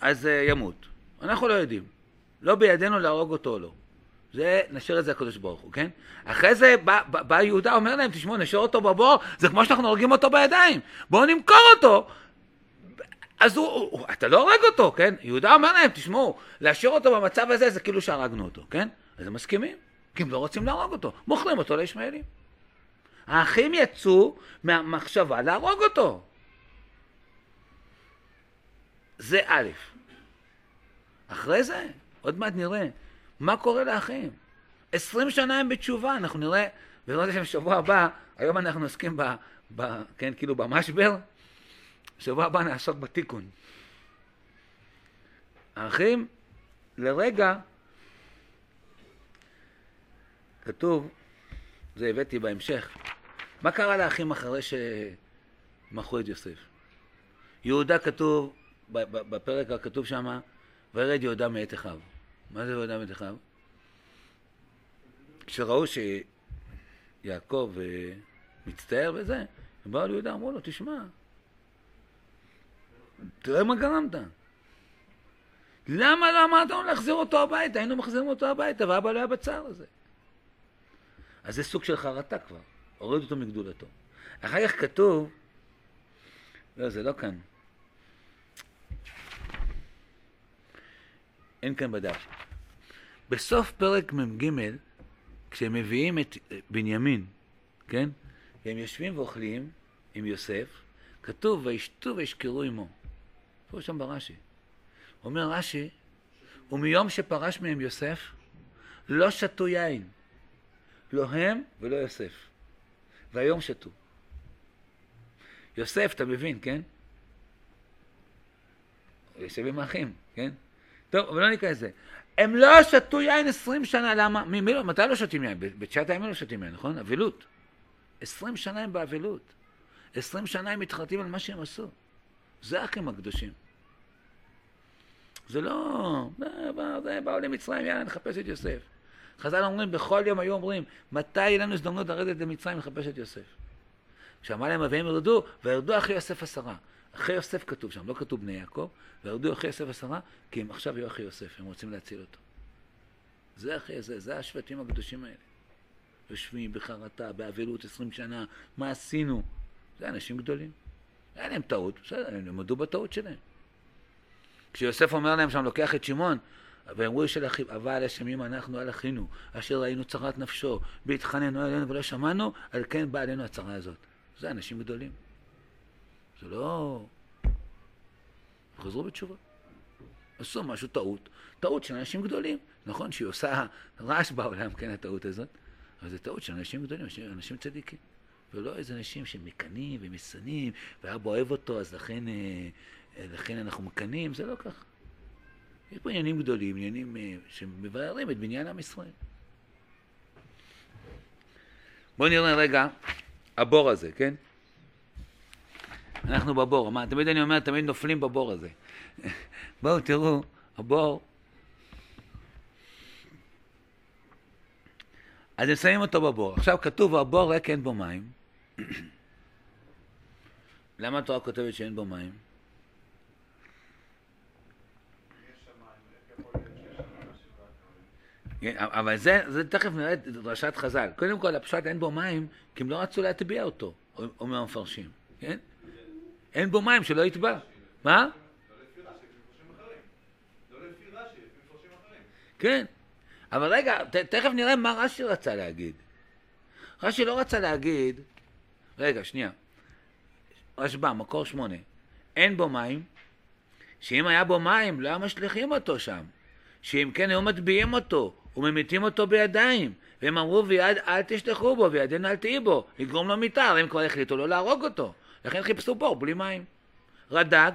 אז uh, ימות. אנחנו לא יודעים. לא בידינו להרוג אותו או לא. זה, נשאיר את זה הקדוש ברוך הוא, כן? אחרי זה בא, בא, בא יהודה, אומר להם, תשמעו, נשאיר אותו בבור, זה כמו שאנחנו הורגים אותו בידיים. בואו נמכור אותו. אז הוא, הוא, אתה לא הורג אותו, כן? יהודה אומר להם, תשמעו, להשאיר אותו במצב הזה זה כאילו שהרגנו אותו, כן? אז הם מסכימים, כי הם לא רוצים להרוג אותו. מוכרים אותו לישמעאלים. האחים יצאו מהמחשבה להרוג אותו. זה א'. אחרי זה, עוד מעט נראה. מה קורה לאחים? עשרים שנה הם בתשובה, אנחנו נראה, בעזרת השם שבוע הבא, היום אנחנו עוסקים ב, ב... כן, כאילו במשבר, שבוע הבא נעסוק בתיקון. האחים, לרגע, כתוב, זה הבאתי בהמשך, מה קרה לאחים אחרי שמכרו את יוסף? יהודה כתוב, בפרק הכתוב שמה, וירד יהודה מאת אחיו. מה זה יהודה מאת אחיו? כשראו שיעקב אה, מצטער וזה, הם באו ליהודה, אמרו לו, תשמע, תראה מה גרמת. למה לא אמרת לנו להחזיר אותו הביתה? היינו מחזירים אותו הביתה, ואבא לא היה בצער הזה. אז זה סוג של חרטה כבר, הוריד אותו מגדולתו. אחר כך כתוב, לא, זה לא כאן. אין כאן בדף. בסוף פרק מ"ג, כשהם מביאים את בנימין, כן? והם יושבים ואוכלים עם יוסף, כתוב וישתו וישכרו עמו. פה שם ברש"י. אומר רש"י, ומיום שפרש מהם יוסף, לא שתו יין. לא הם ולא יוסף. והיום שתו. יוסף, אתה מבין, כן? יושב עם האחים, כן? טוב, אבל לא ניכנס לזה. הם לא שתו יין עשרים שנה, למה? מי, מי, לא, מתי לא שותים יין? בתשעת הימים לא שותים יין, נכון? אבלות. עשרים שנה הם באבלות. עשרים שנה הם מתחרטים על מה שהם עשו. זה האחים הקדושים. זה לא, באו למצרים, יאללה, נחפש את יוסף. חז"ל אומרים, בכל יום היו אומרים, מתי יהיה לנו הזדמנות לרדת למצרים לחפש את יוסף? כשאמר להם אביהם ירדו, וירדו אחרי יוסף עשרה. אחרי יוסף כתוב שם, לא כתוב בני יעקב, וירדו אחרי יוסף עשרה, כי הם עכשיו יהיו אחרי יוסף, הם רוצים להציל אותו. זה אחרי זה, זה השבטים הקדושים האלה. יושבים בחרטה, באבלות עשרים שנה, מה עשינו? זה אנשים גדולים. היה להם טעות, בסדר, הם הודו בטעות שלהם. כשיוסף אומר להם שם, לוקח את שמעון, ואמרו של אחיו, אבל אשמים אנחנו על אחינו, אשר ראינו צרת נפשו, והתחננו עלינו ולא שמענו, על כן באה עלינו הצרה הזאת. זה אנשים גדולים. זה לא... חזרו בתשובה. עשו משהו טעות, טעות של אנשים גדולים. נכון שהיא עושה רעש בעולם, כן, הטעות הזאת, אבל זו טעות של אנשים גדולים, אנשים צדיקים. ולא איזה אנשים שמקנאים ומשנאים, ואבא אוהב אותו, אז לכן, אה, לכן אנחנו מקנאים, זה לא ככה. יש פה עניינים גדולים, עניינים אה, שמבארים את בניין עם ישראל. בואו נראה רגע, הבור הזה, כן? אנחנו בבור, מה, תמיד אני אומר, תמיד נופלים בבור הזה. בואו תראו, הבור, אז הם שמים אותו בבור. עכשיו כתוב, הבור ריק אין בו מים. למה התורה כותבת שאין בו מים? כן, אבל זה, זה תכף נראה את דרשת חז"ל. קודם כל, הפשט אין בו מים, כי הם לא רצו להטביע אותו, אומר המפרשים, כן? אין בו מים, שלא יטבע. מה? כן, אבל רגע, ת, תכף נראה מה רש"י רצה להגיד. רש"י לא רצה להגיד, רגע, שנייה, רשב"א, מקור שמונה, אין בו מים, שאם היה בו מים, לא היה משליכים אותו שם. שאם כן היו מטביעים אותו וממיתים אותו בידיים. והם אמרו, ויד אל תשלחו בו, וידנו אל תהי בו, לגרום לו מיתה, הרי הם כבר החליטו לא להרוג אותו. לכן חיפשו בור בלי מים. רד"ק,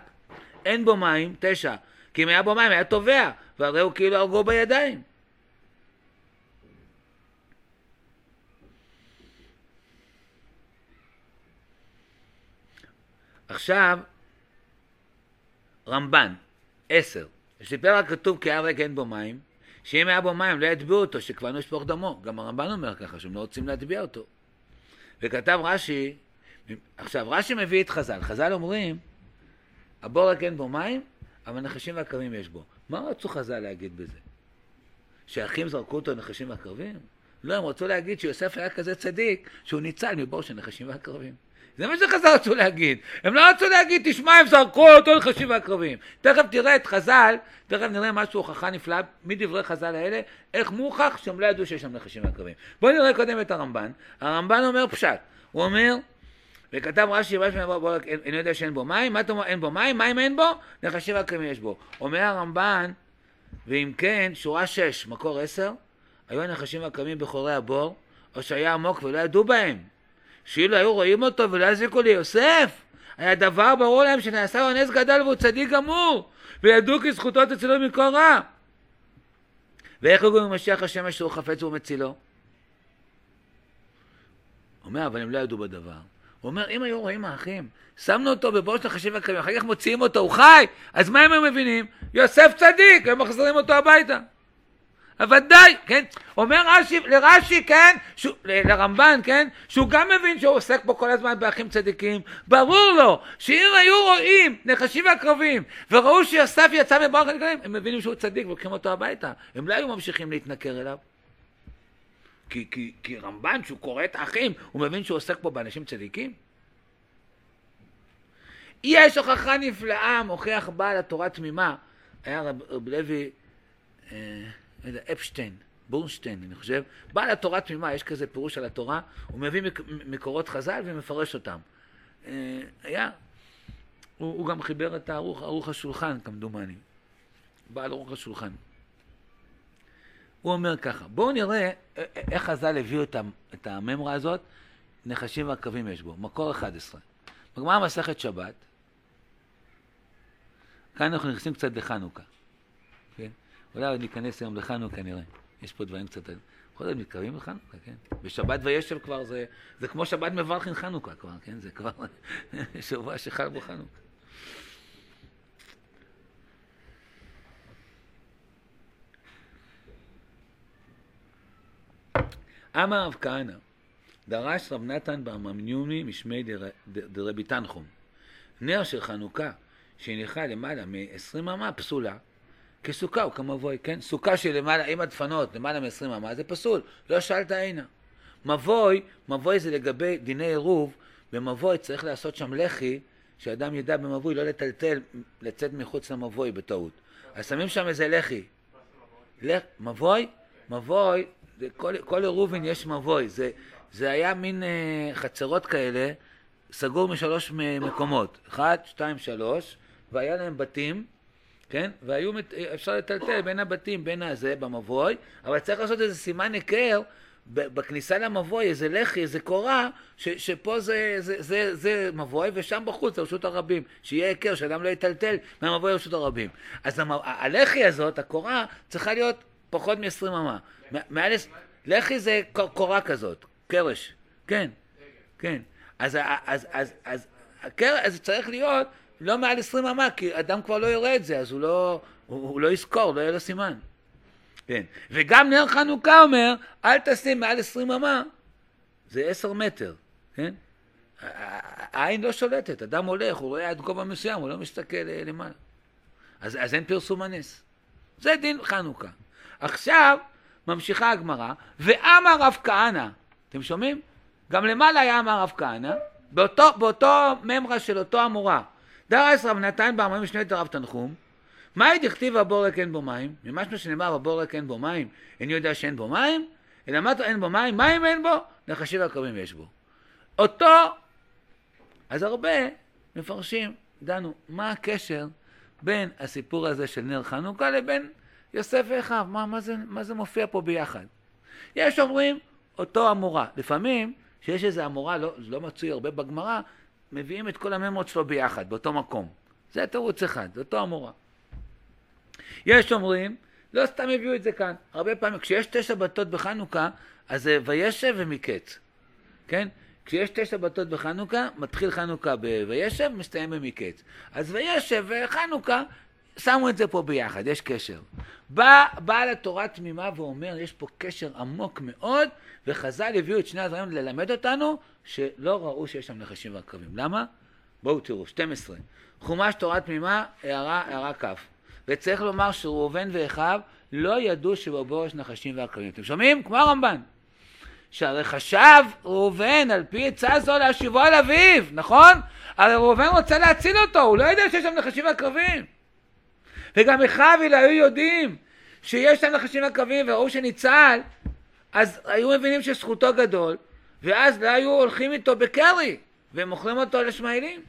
אין בו מים, תשע, כי אם היה בו מים היה טובע, והרי הוא כאילו הרגו בידיים. עכשיו, רמב"ן, עשר, סיפר הכתוב כי ריק אין בו מים, שאם היה בו מים לא יטביעו אותו, שכבר נשפוך דמו. גם הרמב"ן אומר ככה, שהם לא רוצים להטביע אותו. וכתב רש"י, עכשיו רש"י מביא את חז"ל, חז"ל אומרים, הבור רק אין בו מים, אבל נחשים ועקרבים יש בו. מה רצו חז"ל להגיד בזה? שאחים זרקו אותו נחשים ועקרבים? לא, הם רצו להגיד שיוסף היה כזה צדיק, שהוא ניצל מבור של נחשים ועקרבים. זה מה שחז"ל רצו להגיד. הם לא רצו להגיד, תשמע, הם זרקו אותו לחשים ועקרבים. תכף תראה את חז"ל, תכף נראה משהו הוכחה נפלאה מדברי חז"ל האלה, איך מוכח שהם לא ידעו שיש שם נחשים ועקרבים. בואו נראה קודם את הרמב"ן. הרמב"ן אומר פשט. הוא אומר, וכתב רש"י, אני יודע שאין בו מים, מה אתה אומר, אין בו מים, מים אין בו, נחשים ועקרבים יש בו. אומר הרמב"ן, ואם כן, שורה 6, מקור 10, היו הנחשים ועקרבים בחורי הבור, או שהיה עמוק ולא ידעו בהם. שאילו היו רואים אותו ולא יזיקו ליוסף, היה דבר ברור להם שנעשה לו נס גדול והוא צדיק גמור, וידעו כי זכותו תצילו מכל רע. ואיך הוא ממשיח השם אשר הוא חפץ ומצילו? אומר, אבל הם לא ידעו בדבר. הוא אומר, אם היו רואים האחים, שמנו אותו בבוש נחשים וקרבים, אחר כך מוציאים אותו, הוא חי, אז מה הם מבינים? יוסף צדיק, הם מחזירים אותו הביתה. ודאי, כן? אומר רש"י, לרש"י, כן? ש... לרמב"ן, כן? שהוא גם מבין שהוא עוסק פה כל הזמן באחים צדיקים. ברור לו שאם היו רואים נחשים ועקרבים וראו שיוסף יצא מברוך הנקרבים, הם מבינים שהוא צדיק ולוקחים אותו הביתה. הם לא היו ממשיכים להתנכר אליו. כי, כי, כי רמב"ן, שהוא קורא את האחים, הוא מבין שהוא עוסק פה באנשים צדיקים? יש הוכחה נפלאה, מוכיח בעל התורה תמימה. היה רב, רב לוי... אה, אפשטיין, בורנשטיין, אני חושב, בעל התורה תמימה, יש כזה פירוש על התורה, הוא מביא מקורות חז"ל ומפרש אותם. אה, היה, הוא, הוא גם חיבר את ערוך, ערוך השולחן, כמדומני. בעל ערוך השולחן. הוא אומר ככה, בואו נראה איך חז"ל הביאו את הממרה הזאת, נחשים ועקבים יש בו, מקור 11. בגמרא מסכת שבת, כאן אנחנו נכנסים קצת לחנוכה. כן? אולי עוד ניכנס היום לחנוכה נראה. יש פה דברים קצת... יכול להיות מתקרבים לחנוכה, כן? בשבת וישב כבר זה, זה כמו שבת מברכין חנוכה כבר, כן? זה כבר שבוע שחל בו חנוכה. אמר רב כהנא, דרש רב נתן בממניומי משמי דרבי תנחום. נר של חנוכה שהניחה למעלה מ-20 אמה פסולה. כסוכה הוא כמבוי, כן? סוכה של למעלה, עם הדפנות, למעלה מ-20 אמה, זה פסול, לא שאלת עינה. מבוי, מבוי זה לגבי דיני עירוב, במבוי צריך לעשות שם לחי שאדם ידע במבוי לא לטלטל, לצאת מחוץ למבוי בטעות. אז שמים שם איזה לחי. לח... מבוי? מבוי, כל, כל עירובין יש מבוי. זה, זה היה מין אה, חצרות כאלה, סגור משלוש מקומות. אחת, שתיים, שלוש, והיה להם בתים, כן? והיו, אפשר לטלטל בין הבתים, בין הזה, במבוי, אבל צריך לעשות איזה סימן היכר בכניסה למבוי, איזה לחי, איזה קורה, ש, שפה זה, זה, זה, זה מבוי, ושם בחוץ זה רשות הרבים, שיהיה היכר, שאדם לא יטלטל מהמבוי לרשות הרבים. אז הלחי הזאת, הקורה, צריכה להיות פחות מ-20 אמה. מעל... לחי זה קורה כזאת, קרש, כן, כן. אז, אז, אז, אז, אז צריך להיות לא מעל 20 אמה, כי אדם כבר לא יראה את זה, אז הוא לא, הוא, הוא לא יזכור, לא יהיה לו סימן. כן. וגם נר חנוכה אומר, אל תשים מעל 20 אמה, זה 10 מטר, כן? העין לא שולטת, אדם הולך, הוא רואה עד גובה מסוים, הוא לא מסתכל אה, למעלה. אז, אז אין פרסום הנס. זה דין חנוכה. עכשיו ממשיכה הגמרא, ואמר רב כהנא, אתם שומעים? גם למעלה היה אמר רב כהנא, באותו, באותו ממרה של אותו דרס רב נתן בארבעים ושנית רב תנחום, מאי דכתיב הבורק אין בו מים? ממשמע שנאמר הבורק אין בו מים, איני יודע שאין בו מים, אלא מה אין בו מים? מים אין בו, נחשים והקרבים יש בו. אותו, אז הרבה מפרשים, דנו, מה הקשר בין הסיפור הזה של נר חנוכה לבין יוסף ואחיו? מה, מה, זה, מה זה מופיע פה ביחד? יש אומרים, אותו אמורה. לפעמים, שיש איזה אמורה, לא, לא מצוי הרבה בגמרא, מביאים את כל הממרות שלו ביחד, באותו מקום. זה תירוץ אחד, זה אותו אמורה. יש אומרים, לא סתם הביאו את זה כאן. הרבה פעמים, כשיש תשע בתות בחנוכה, אז זה וישב ומקץ. כן? כשיש תשע בתות בחנוכה, מתחיל חנוכה בוישב, מסתיים במקץ. אז וישב וחנוכה, שמו את זה פה ביחד, יש קשר. בא בעל התורה תמימה ואומר, יש פה קשר עמוק מאוד, וחז"ל הביאו את שני הדברים ללמד אותנו שלא ראו שיש שם נחשים ועקרבים. למה? בואו תראו, 12. חומש תורה תמימה, הערה, הערה כ'. וצריך לומר שראובן ואחיו לא ידעו שבבור יש נחשים ועקרבים. אתם שומעים? כמו הרמב"ן. שהרי חשב ראובן על פי עצה זו להשיבו על אביו, נכון? הרי ראובן רוצה להציל אותו, הוא לא יודע שיש שם נחשים ועקרבים. וגם אחיו אילו היו יודעים שיש שם נחשים ועקרבים וראו שניצל, אז היו מבינים שזכותו גדול, ואז לא היו הולכים איתו בקרי, ומוכרים אותו לשמעאלים.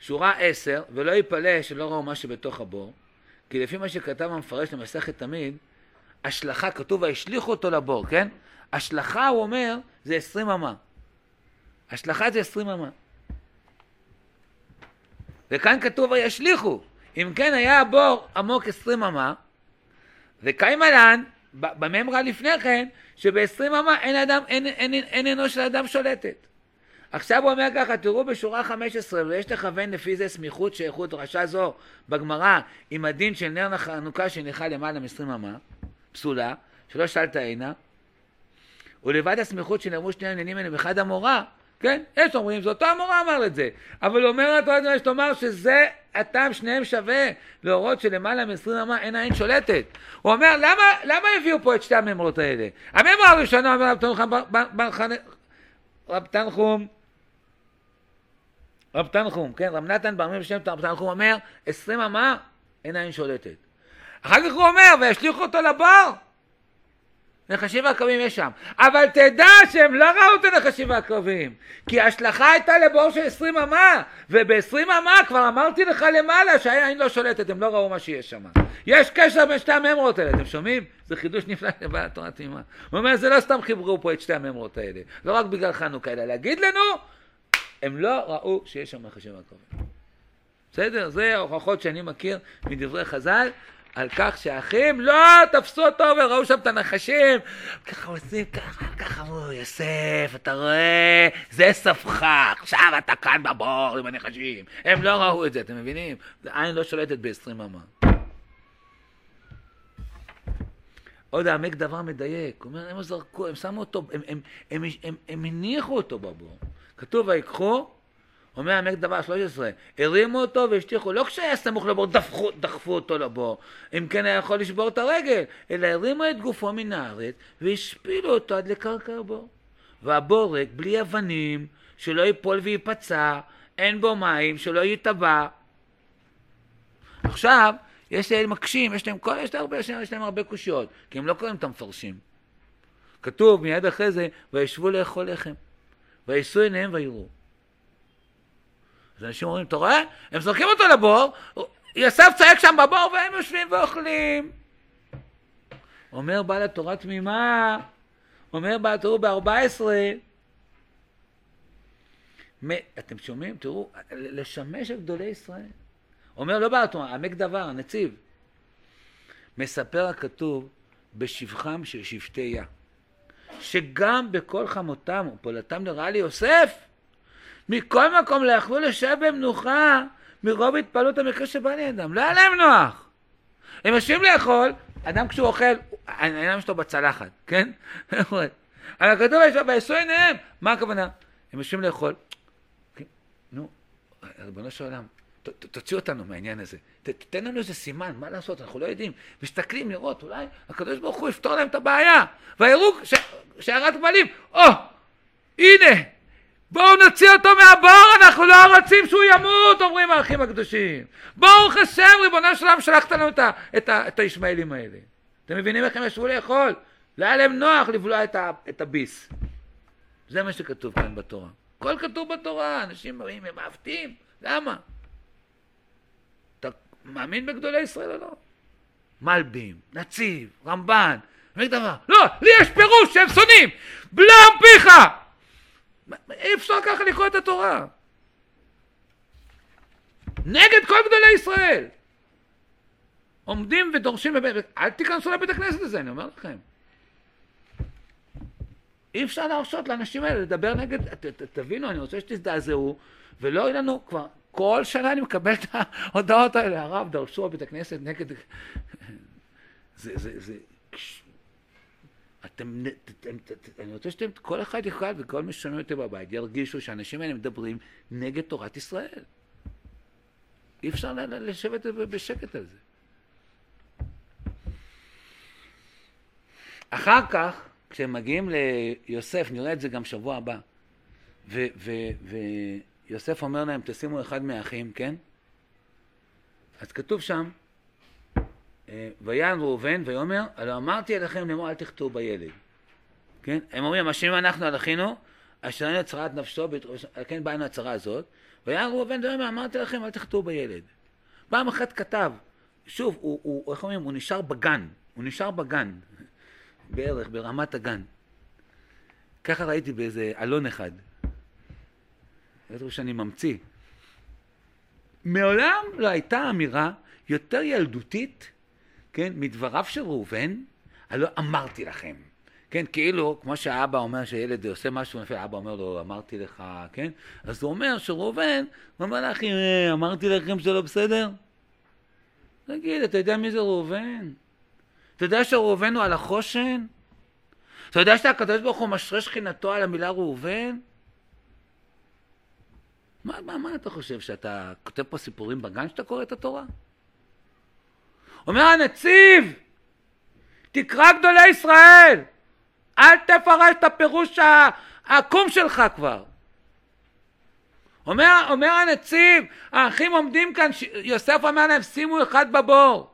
שורה עשר, ולא יפלא שלא ראו מה שבתוך הבור, כי לפי מה שכתב המפרש למסכת תמיד, השלכה, כתוב והשליכו אותו לבור, כן? השלכה, הוא אומר, זה עשרים אמה. השלכה זה עשרים אמה. וכאן כתוב וישליכו. אם כן היה הבור עמוק עשרים אמה, וקיימלן, בממרה לפני כן, שבעשרים אמה אין, אדם, אין, אין, אין, אין אנוש של אדם שולטת. עכשיו הוא אומר ככה, תראו בשורה 15, ויש לכוון לפי זה סמיכות שייכות דרשה זו בגמרא עם הדין של נר חנוכה שנלכה למעלה מ-20 אמה, פסולה, שלא שאלת הנה, ולבד הסמיכות שנאמרו שני עניינים האלה באחד המורה, כן? יש אומרים, זה אותו המורה אמר את זה, אבל אומר לתורה יש לומר שזה הטעם שניהם שווה להורות שלמעלה מ-20 אמה אין עין שולטת. הוא אומר, למה, למה הביאו פה את שתי הממרות האלה? הממרה הראשונה אומר רב תנחום רב תנחום, כן, רב נתן ברמי בשם רב תנחום אומר, עשרים אמה אין עין שולטת. אחר כך הוא אומר, וישליכו אותו לבור. נחשים ועקבים יש שם. אבל תדע שהם לא ראו את הנחשים ועקבים, כי ההשלכה הייתה לבור של עשרים אמה, ובעשרים אמה כבר אמרתי לך למעלה שהעין לא שולטת, הם לא ראו מה שיש שם. יש קשר בין שתי הממרות האלה, אתם שומעים? זה חידוש נפלא לבעל התורה תמימה. הוא אומר, זה לא סתם חיברו פה את שתי הממרות האלה, לא רק בגלל חנוכה, אלא להגיד לנו הם לא ראו שיש שם נחשים ועקרבים. בסדר? זה ההוכחות שאני מכיר מדברי חז"ל על כך שהאחים לא תפסו אותו וראו שם את הנחשים. ככה עושים ככה, ככה אמרו, יוסף, אתה רואה? זה ספך, עכשיו אתה כאן בבור עם הנחשים. הם לא ראו את זה, אתם מבינים? עין לא שולטת ב-20 אמה. עוד העמק דבר מדייק, הוא אומר, הם זרקו, הם שמו אותו, הם, הם, הם, הם, הם הניחו אותו בבור. כתוב ויקחו, אומר עמק דבר 13, הרימו אותו והשטיחו, לא כשהיה סמוך לבור דחפו, דחפו אותו לבור, אם כן היה יכול לשבור את הרגל, אלא הרימו את גופו מן הארץ והשפילו אותו עד לקרקע הבור. והבור ריק בלי אבנים שלא ייפול וייפצע, אין בו מים, שלא ייטבע. עכשיו, יש להם מקשים, יש להם, כל, יש להם הרבה, יש להם הרבה קושיות, כי הם לא קוראים את המפרשים. כתוב מיד אחרי זה, וישבו לאכול לחם, וישאו עיניהם ויראו. אז אנשים אומרים, אתה רואה? הם זורקים אותו לבור, יוסף צועק שם בבור והם יושבים ואוכלים. אומר בעל התורה תמימה, אומר בעל התורה ב-14, אתם שומעים? תראו, לשמש את גדולי ישראל. אומר לא בעל התורה, עמק דבר, הנציב. מספר הכתוב בשבחם של שבטי יה, שגם בכל חמותם ופעולתם לרעה ליוסף, מכל מקום לא יכלו לשב במנוחה מרוב התפעלות המקרה שבא לידם. לא היה להם נוח. הם יושבים לאכול, אדם כשהוא אוכל, העיניים שלו בצלחת, כן? אבל כתוב ויעשו עיניהם, מה הכוונה? הם יושבים לאכול, כן, נו, ריבונו של עולם, תוציא אותנו מהעניין הזה. תתן לנו איזה סימן, מה לעשות, אנחנו לא יודעים. מסתכלים לראות, אולי הקדוש ברוך הוא יפתור להם את הבעיה. ויראו שערת גמלים, או, הנה, בואו נוציא אותו מהבור, אנחנו לא רוצים שהוא ימות, אומרים האחים הקדושים. ברוך השם, ריבונו של עולם, שלחת לנו את, את, את הישמעאלים האלה. אתם מבינים איך הם ישבו לאכול? לא היה להם נוח לבלוע את, ה, את הביס. זה מה שכתוב כאן בתורה. הכל כתוב בתורה, אנשים באים, הם מעוותים, למה? אתה מאמין בגדולי ישראל או לא? מלבים, נציב, רמב"ן, אומר דבר, לא, לי יש פירוש שהם שונאים, בלם פיך! אי אפשר ככה לקרוא את התורה. נגד כל גדולי ישראל. עומדים ודורשים, אל תיכנסו לבית הכנסת הזה, אני אומר לכם. אי אפשר להרשות לאנשים האלה לדבר נגד, ת, ת, תבינו, אני רוצה שתזדעזעו, ולא יהיה לנו כבר, כל שנה אני מקבל את ההודעות האלה, הרב, דרשו בבית הכנסת נגד... זה, זה, זה, אתם, אתם, אני רוצה שאתם, כל אחד אחד וכל מי ששומעים אותי בבית ירגישו שהאנשים האלה מדברים נגד תורת ישראל. אי אפשר לשבת בשקט על זה. אחר כך, כשהם מגיעים ליוסף, נראה את זה גם שבוע הבא, ויוסף אומר להם, תשימו אחד מהאחים, כן? אז כתוב שם, ויען ראובן ויאמר, הלא אמרתי אליכם לאמור אל תחטאו בילד. כן? הם אומרים, אשמים אנחנו על אחינו, אשר אין הצהרת נפשו, כן באנו הצהרה הזאת, ויען ראובן ויאמר, אמרתי לכם אל תחטאו בילד. פעם אחת כתב, שוב, הוא, הוא, איך אומרים, הוא נשאר בגן, הוא נשאר בגן, בערך, ברמת הגן. ככה ראיתי באיזה אלון אחד. איזה שאני ממציא. מעולם לא הייתה אמירה יותר ילדותית כן, מדבריו של ראובן, הלא אמרתי לכם. כן, כאילו, כמו שהאבא אומר שילד עושה משהו, לפי האבא אומר לו, אמרתי לך, כן? אז הוא אומר שראובן, הוא אומר לאחים, אה, אמרתי לכם שזה לא בסדר? תגיד, אתה יודע מי זה ראובן? אתה יודע שראובן הוא על החושן? אתה יודע שהקדוש ברוך הוא משרה שכינתו על המילה ראובן? מה, מה, מה אתה חושב, שאתה כותב פה סיפורים בגן שאתה קורא את התורה? אומר הנציב, תקרא גדולי ישראל, אל תפרש את הפירוש העקום שלך כבר. אומר, אומר הנציב, האחים עומדים כאן, יוסף אומר להם, שימו אחד בבור.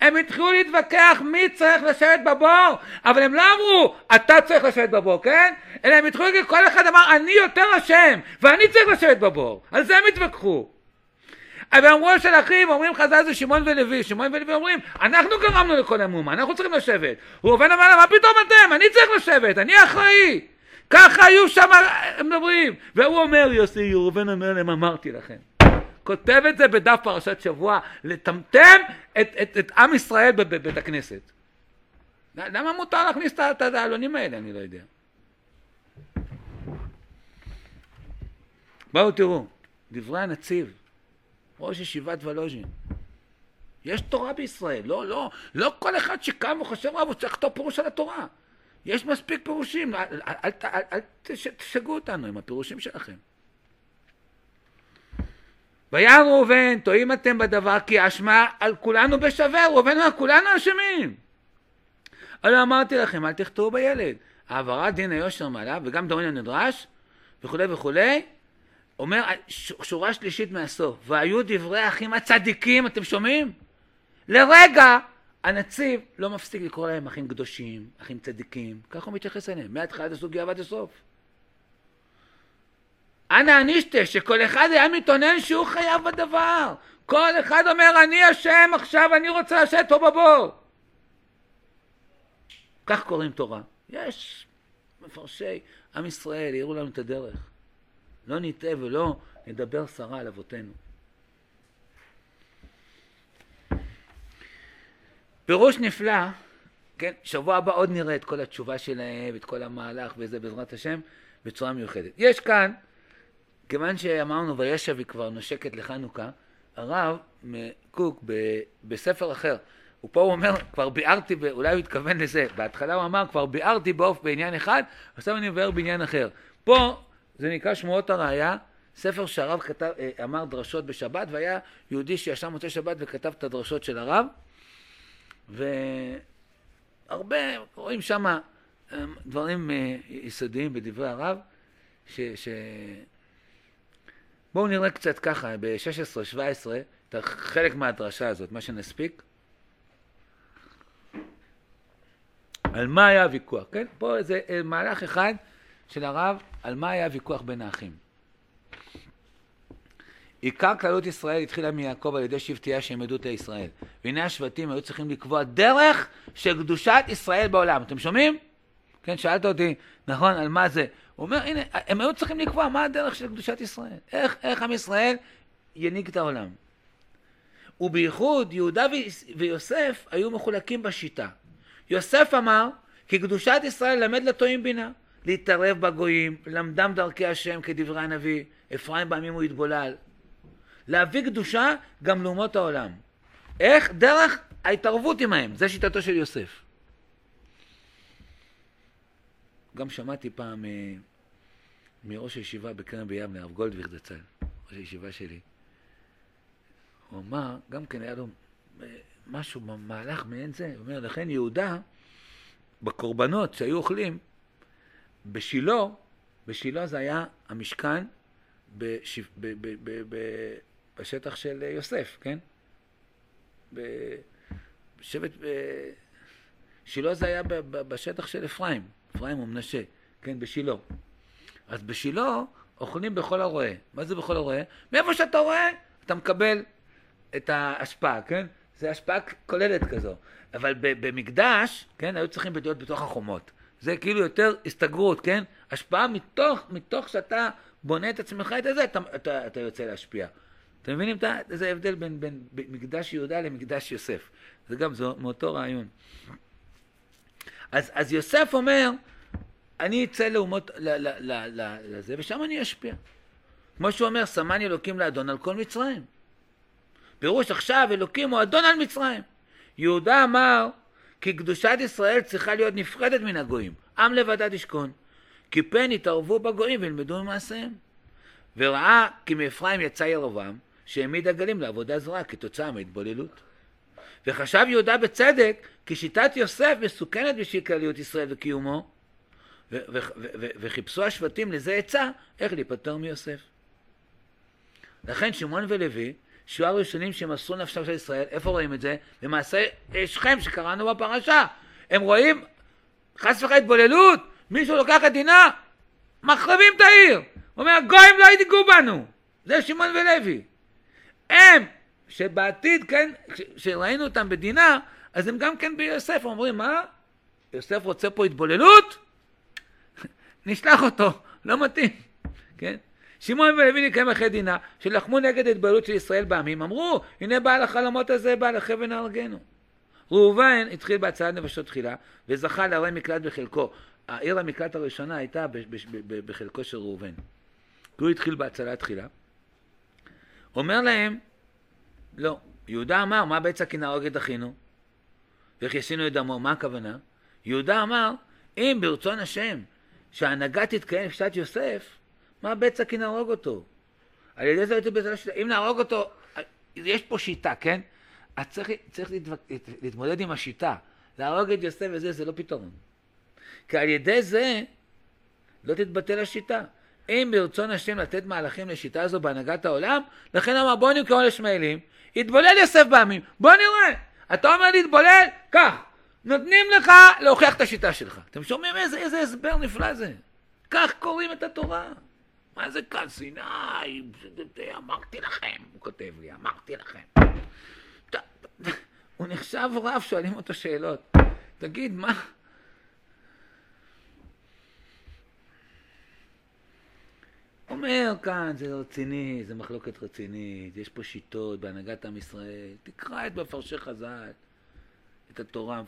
הם התחילו להתווכח מי צריך לשבת בבור, אבל הם לא אמרו, אתה צריך לשבת בבור, כן? אלא הם התחילו להגיד, כל אחד אמר, אני יותר אשם, ואני צריך לשבת בבור. על זה הם התווכחו. אבל אמרו של אחים, אומרים חז"ל זה שמעון ולוי, שמעון ולוי אומרים, אנחנו גרמנו לכל המומה, אנחנו צריכים לשבת. ראובן אמר לה, מה פתאום אתם? אני צריך לשבת, אני אחראי. ככה היו שם, מדברים. והוא אומר, יוסי, ראובן אומר להם, אמרתי לכם. כותב את זה בדף פרשת שבוע, לטמטם את, את, את עם ישראל בבית הכנסת. למה מותר להכניס את העלונים האלה? אני לא יודע. בואו תראו, דברי הנציב. ראש ישיבת ולוז'ין. יש תורה בישראל, לא, לא, לא כל אחד שקם וחושב רב הוא צריך לכתוב פירוש על התורה. יש מספיק פירושים, אל, אל, אל, אל, תשגעו אותנו עם הפירושים שלכם. וירא ראובן, טועים אתם בדבר כי אשמה על כולנו בשווה, ראובן אמר, כולנו אשמים. אבל אמרתי לכם, אל תחטאו בילד. העברת דין היושר מעליו, וגם דורין הנדרש, וכולי וכולי, אומר שורה שלישית מהסוף, והיו דברי האחים הצדיקים, אתם שומעים? לרגע הנציב לא מפסיק לקרוא להם אחים קדושים, אחים צדיקים, ככה הוא מתייחס אליהם, מהתחלת הסוגיה ועד הסוף. אנא הנישתה, שכל אחד היה מתאונן שהוא חייב בדבר. כל אחד אומר, אני אשם עכשיו, אני רוצה לשבת פה בבור. כך קוראים תורה. יש מפרשי עם ישראל, יראו לנו את הדרך. לא נטעה ולא נדבר סרה על אבותינו. פירוש נפלא, כן, שבוע הבא עוד נראה את כל התשובה שלהם, את כל המהלך וזה בעזרת השם, בצורה מיוחדת. יש כאן, כיוון שאמרנו וישב היא כבר נושקת לחנוכה, הרב קוק ב, בספר אחר, ופה הוא אומר, כבר ביארתי, אולי הוא התכוון לזה, בהתחלה הוא אמר, כבר ביארתי בעוף בעניין אחד, עכשיו אני מבאר בעניין אחר. פה זה נקרא שמועות הראייה, ספר שהרב כתב, אה, אמר דרשות בשבת, והיה יהודי שישב מוצאי שבת וכתב את הדרשות של הרב, והרבה, רואים שם אה, דברים אה, יסודיים בדברי הרב, ש... ש... בואו נראה קצת ככה, ב-16-17, חלק מהדרשה הזאת, מה שנספיק. על מה היה הוויכוח, כן? פה זה מהלך אחד של הרב, על מה היה הוויכוח בין האחים. עיקר כללות ישראל התחילה מיעקב על ידי שבטיה שהם עדות לישראל. והנה השבטים היו צריכים לקבוע דרך של קדושת ישראל בעולם. אתם שומעים? כן, שאלת אותי, נכון, על מה זה? הוא אומר, הנה, הם היו צריכים לקבוע מה הדרך של קדושת ישראל. איך, איך עם ישראל ינהיג את העולם. ובייחוד יהודה ויוסף היו מחולקים בשיטה. יוסף אמר, כי קדושת ישראל למד לטועים בינה. להתערב בגויים, למדם דרכי השם כדברי הנביא, אפרים בעמים הוא יתבולל. להביא קדושה גם לאומות העולם. איך? דרך ההתערבות עמהם. זה שיטתו של יוסף. גם שמעתי פעם אה, מראש הישיבה בקרן ביבנה, הרב גולדוויך זצ"ל, ראש הישיבה שלי. הוא אמר, גם כן היה לו אה, משהו במהלך מעין זה, הוא אומר, לכן יהודה, בקורבנות שהיו אוכלים, בשילה, בשילה זה היה המשכן בשיו, ב, ב, ב, ב, בשטח של יוסף, כן? בשבט, שילה זה היה בשטח של אפרים, אפרים ומנשה, כן, בשילה. אז בשילה אוכלים בכל הרועה. מה זה בכל הרועה? מאיפה שאתה רואה, אתה מקבל את ההשפעה, כן? זה השפעה כוללת כזו. אבל במקדש, כן, היו צריכים להיות בתוך החומות. זה כאילו יותר הסתגרות, כן? השפעה מתוך, מתוך שאתה בונה את עצמך את זה, אתה, אתה, אתה יוצא להשפיע. אתם מבינים איזה הבדל בין, בין, בין מקדש יהודה למקדש יוסף? זה גם זו, מאותו רעיון. אז, אז יוסף אומר, אני אצא לאומות, ל, ל, ל, ל, לזה, ושם אני אשפיע. כמו שהוא אומר, שמני אלוקים לאדון על כל מצרים. פירוש עכשיו, אלוקים הוא אדון על מצרים. יהודה אמר, כי קדושת ישראל צריכה להיות נפרדת מן הגויים. עם לבדה תשכון. כי פן יתערבו בגויים וילמדו ממעשיהם. וראה כי מאפרים יצא ירבעם, שהעמיד הגלים לעבודה זרה כתוצאה מהתבוללות. וחשב יהודה בצדק כי שיטת יוסף מסוכנת בשביל כלליות ישראל וקיומו, וחיפשו השבטים לזה עצה איך להיפטר מיוסף. לכן שמעון ולוי, שהוא הראשונים שמסרו נפשם של ישראל, איפה רואים את זה? במעשה שכם שקראנו בפרשה. הם רואים חס וחלילה התבוללות, מישהו לוקח את דינה, מחרבים את העיר. הוא אומר, גויים לא ידגעו בנו. זה שמעון ולוי. הם, שבעתיד, כן, כשראינו אותם בדינה, אז הם גם כן ביוסף אומרים, מה? יוסף רוצה פה התבוללות? נשלח אותו, לא מתאים, כן? שמעון ולוי נקראים אחרי דינה, שלחמו נגד התבוללות של ישראל בעמים, אמרו, הנה בעל החלומות הזה, בעל החבל נהרגנו. ראובן התחיל בהצלת נפשות תחילה, וזכה לערי מקלט בחלקו. העיר המקלט הראשונה הייתה בחלקו של ראובן. הוא התחיל בהצלה תחילה. אומר להם, לא. יהודה אמר, מה בצע כי נהרוג את אחינו? ואיך ישינו את דמו? מה הכוונה? יהודה אמר, אם ברצון השם שההנהגה תתקיים בפשט יוסף, מה בצע כי נהרוג אותו? על ידי זה הייתי בזה השיטה. אם נהרוג אותו, יש פה שיטה, כן? אז צריך, צריך להתמודד עם השיטה. להרוג את יוסף וזה, זה לא פתרון. כי על ידי זה לא תתבטל השיטה. אם ברצון השם לתת מהלכים לשיטה הזו בהנהגת העולם, לכן אמר בוא נקרא לישמעאלים, יתבולל יוסף בעמים, בוא נראה. אתה אומר להתבולל? קח. נותנים לך להוכיח את השיטה שלך. אתם שומעים איזה, איזה הסבר נפלא זה? כך קוראים את התורה. מה זה כאן? סיני, אמרתי לכם, הוא כותב לי, אמרתי לכם. הוא נחשב רב, שואלים אותו שאלות. תגיד, מה... אומר כאן, זה רציני, זה מחלוקת רצינית, יש פה שיטות בהנהגת עם ישראל, תקרא את מפרשי חז"ל, את התורה.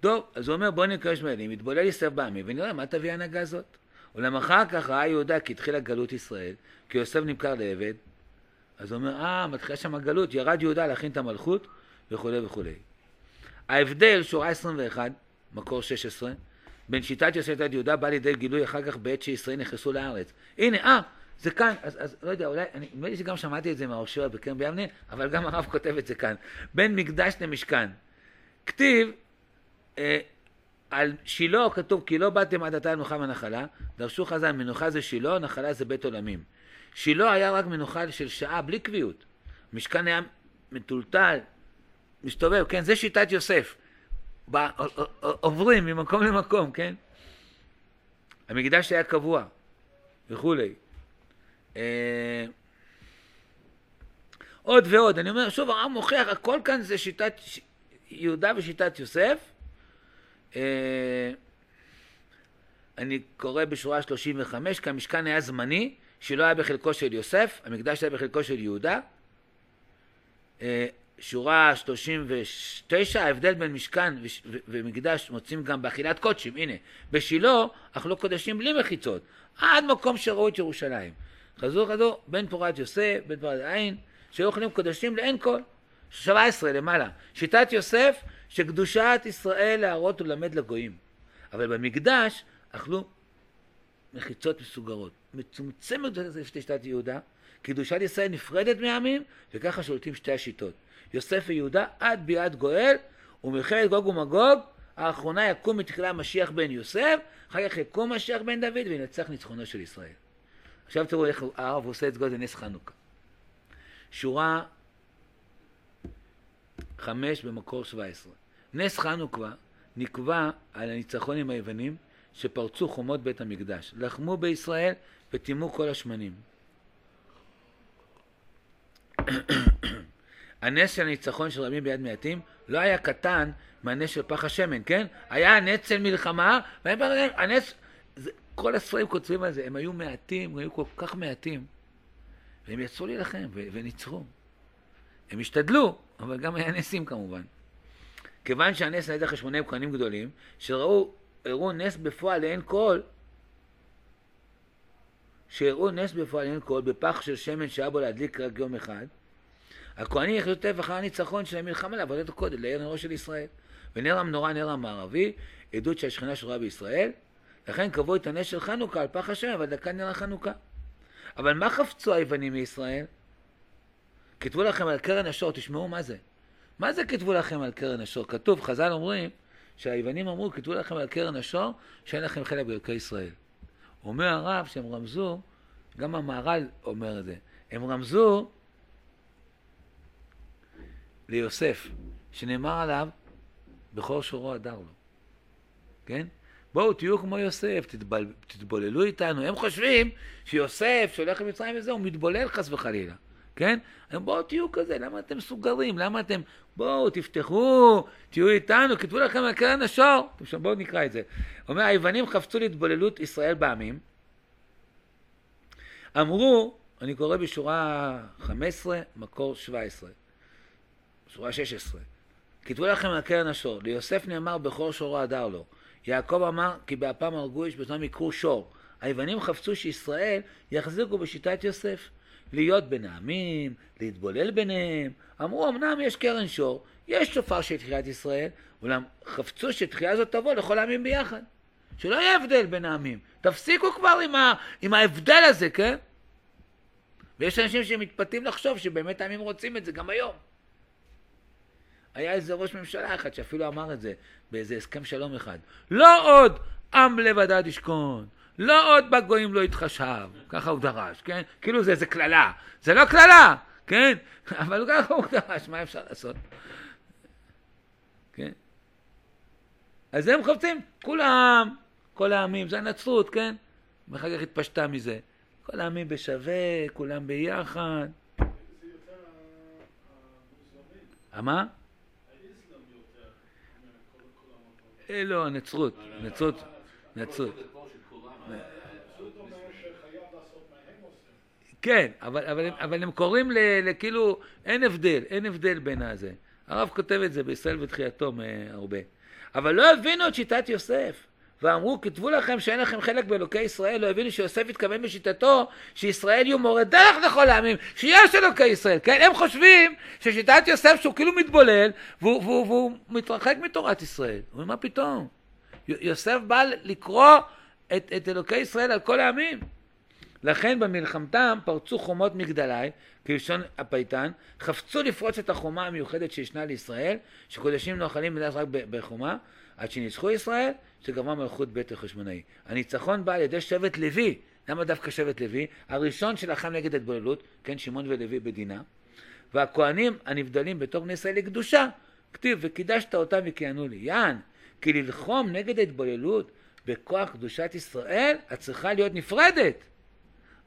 טוב, אז הוא אומר בוא נקרא ישמעאלים, יתבולל יוסף בעמי ונראה מה תביא ההנהגה הזאת. אולם אחר כך ראה יהודה כי התחילה גלות ישראל, כי יוסף נמכר לעבד, אז הוא אומר, אה, מתחילה שם הגלות, ירד יהודה להכין את המלכות וכולי וכולי. ההבדל, שורה 21, מקור 16, בין שיטת יוסף לשיטת יהודה בא לידי גילוי אחר כך בעת שישראל נכנסו לארץ. הנה, אה, זה כאן, אז, אז לא יודע, אולי, נדמה לי שגם שמעתי את זה מהראשוע בקרן ביבנה, אבל גם הרב כותב את זה כאן. בין מקדש למשכן. כתיב, על שילה כתוב, כי לא באתם עד עתה למנוחה ונחלה, דרשו חז"ל, מנוחה זה שילה, נחלה זה בית עולמים. שילה היה רק מנוחה של שעה, בלי קביעות. משכן היה מטולטל, מסתובב, כן, זה שיטת יוסף. עוברים ממקום למקום, כן? המקדש היה קבוע וכולי. אה, עוד ועוד, אני אומר, שוב, הרב מוכיח, הכל כאן זה שיטת יהודה ושיטת יוסף. אה, אני קורא בשורה 35, כי המשכן היה זמני, שלא היה בחלקו של יוסף, המקדש היה בחלקו של יהודה. אה, שורה 39, ההבדל בין משכן ומקדש מוצאים גם באכילת קודשים, הנה, בשילה אכלו קודשים בלי מחיצות, עד מקום שראו את ירושלים. חזור חזור, בן פורת יוסף, בן פורת עין, שהיו אוכלים קודשים לאין כל. 17 למעלה. שיטת יוסף, שקדושת ישראל להראות ולמד לגויים. אבל במקדש אכלו מחיצות מסוגרות. מצומצמת שיטת יהודה, קדושת ישראל נפרדת מהעמים, וככה שולטים שתי השיטות. יוסף ויהודה עד ביאת גואל, ומלחמת גוג ומגוג, האחרונה יקום מתחילה משיח בן יוסף, אחר כך יקום משיח בן דוד וינצח ניצחונו של ישראל. עכשיו תראו איך הרב עושה את זה נס חנוכה. שורה חמש במקור שבע עשרה. נס חנוכה נקבע על הניצחון עם היוונים שפרצו חומות בית המקדש. לחמו בישראל וטימאו כל השמנים. הנס של הניצחון של רבים ביד מעטים לא היה קטן מהנס של פח השמן, כן? היה נס של מלחמה, והנס, זה, כל הספרים כותבים על זה, הם היו מעטים, הם היו כל כך מעטים, והם יצאו להילחם וניצחו. הם השתדלו, אבל גם היה נסים כמובן. כיוון שהנס על ידי חשבוני כהנים גדולים, שראו, הראו נס בפועל לאין כל, שהראו נס בפועל לאין כל בפח של שמן שהיה בו להדליק רק יום אחד, הכהנים יחיו טבע אחר הניצחון של המלחמה לעבודת הקודש, לעיר נרו של ישראל. ונר המנורה, נר המערבי, עדות של השכינה שרואה בישראל, לכן קבעו את הנס של חנוכה על פח השם, אבל דקה נר החנוכה. אבל מה חפצו היוונים מישראל? כתבו לכם על קרן השור, תשמעו מה זה. מה זה כתבו לכם על קרן השור? כתוב, חז"ל אומרים, שהיוונים אמרו, כתבו לכם על קרן השור, שאין לכם חלק באלוקי ישראל. אומר הרב שהם רמזו, גם המהר"ל אומר את זה, הם רמזו ליוסף, שנאמר עליו, בכור שורו הדר לו. כן? בואו תהיו כמו יוסף, תתבל, תתבוללו איתנו. הם חושבים שיוסף שהולך למצרים וזה, הוא מתבולל חס וחלילה. כן? הם בואו תהיו כזה, למה אתם סוגרים? למה אתם... בואו תפתחו, תהיו איתנו, כתבו לכם על קרן השור. בואו נקרא את זה. אומר, היוונים חפצו להתבוללות ישראל בעמים. אמרו, אני קורא בשורה 15, מקור 17. שורה 16. כתבו לכם על קרן השור, ליוסף נאמר בכור שורו הדר לו. יעקב אמר כי באפם הרגו איש בזמן יקרו שור. היוונים חפצו שישראל יחזיקו בשיטת יוסף. להיות בין העמים, להתבולל ביניהם. אמרו אמנם יש קרן שור, יש שופר של תחיית ישראל, אולם חפצו שתחייה הזאת תבוא לכל העמים ביחד. שלא יהיה הבדל בין העמים. תפסיקו כבר עם, ה, עם ההבדל הזה, כן? ויש אנשים שמתפתים לחשוב שבאמת העמים רוצים את זה גם היום. היה איזה ראש ממשלה אחד שאפילו אמר את זה באיזה הסכם שלום אחד. לא עוד עם לבדד ישכון, לא עוד בגויים לא יתחשב, ככה הוא דרש, כן? כאילו זה איזה קללה, זה לא קללה, כן? אבל ככה הוא דרש, מה אפשר לעשות? כן? אז הם חופצים, כולם, כל העמים, זה הנצרות, כן? ואחר כך התפשטה מזה. כל העמים בשווה, כולם ביחד. מה? אה, לא, הנצרות, נצרות, נצרות. כן, אבל, אבל, אבל הם קוראים לכאילו, אין הבדל, אין הבדל בין הזה. הרב כותב את זה בישראל ותחייתו הרבה. אבל לא הבינו את שיטת יוסף. ואמרו, כתבו לכם שאין לכם חלק באלוקי ישראל, לא הבינו שיוסף התכוון בשיטתו שישראל יהיו מורה דרך לכל העמים, שיש אלוקי ישראל, כן? הם חושבים ששיטת יוסף שהוא כאילו מתבולל, והוא, והוא, והוא מתרחק מתורת ישראל. הוא אומר, מה פתאום? יוסף בא לקרוא את, את אלוקי ישראל על כל העמים. לכן במלחמתם פרצו חומות מגדלי, כלשון הפייטן, חפצו לפרוץ את החומה המיוחדת שישנה לישראל, שקודשים נאכלים בדרך רק בחומה, עד שניצחו ישראל, שגמרה מלכות בית החשמונאי. הניצחון בא על ידי שבט לוי. למה דווקא שבט לוי? הראשון שלחם נגד התבוללות, כן, שמעון ולוי בדינה, והכהנים הנבדלים בתור בני ישראל לקדושה, כתיב, וקידשת אותם וכיהנו לי. יען, כי ללחום נגד ההתבוללות בכוח קדושת ישראל, את צריכה להיות נפרדת.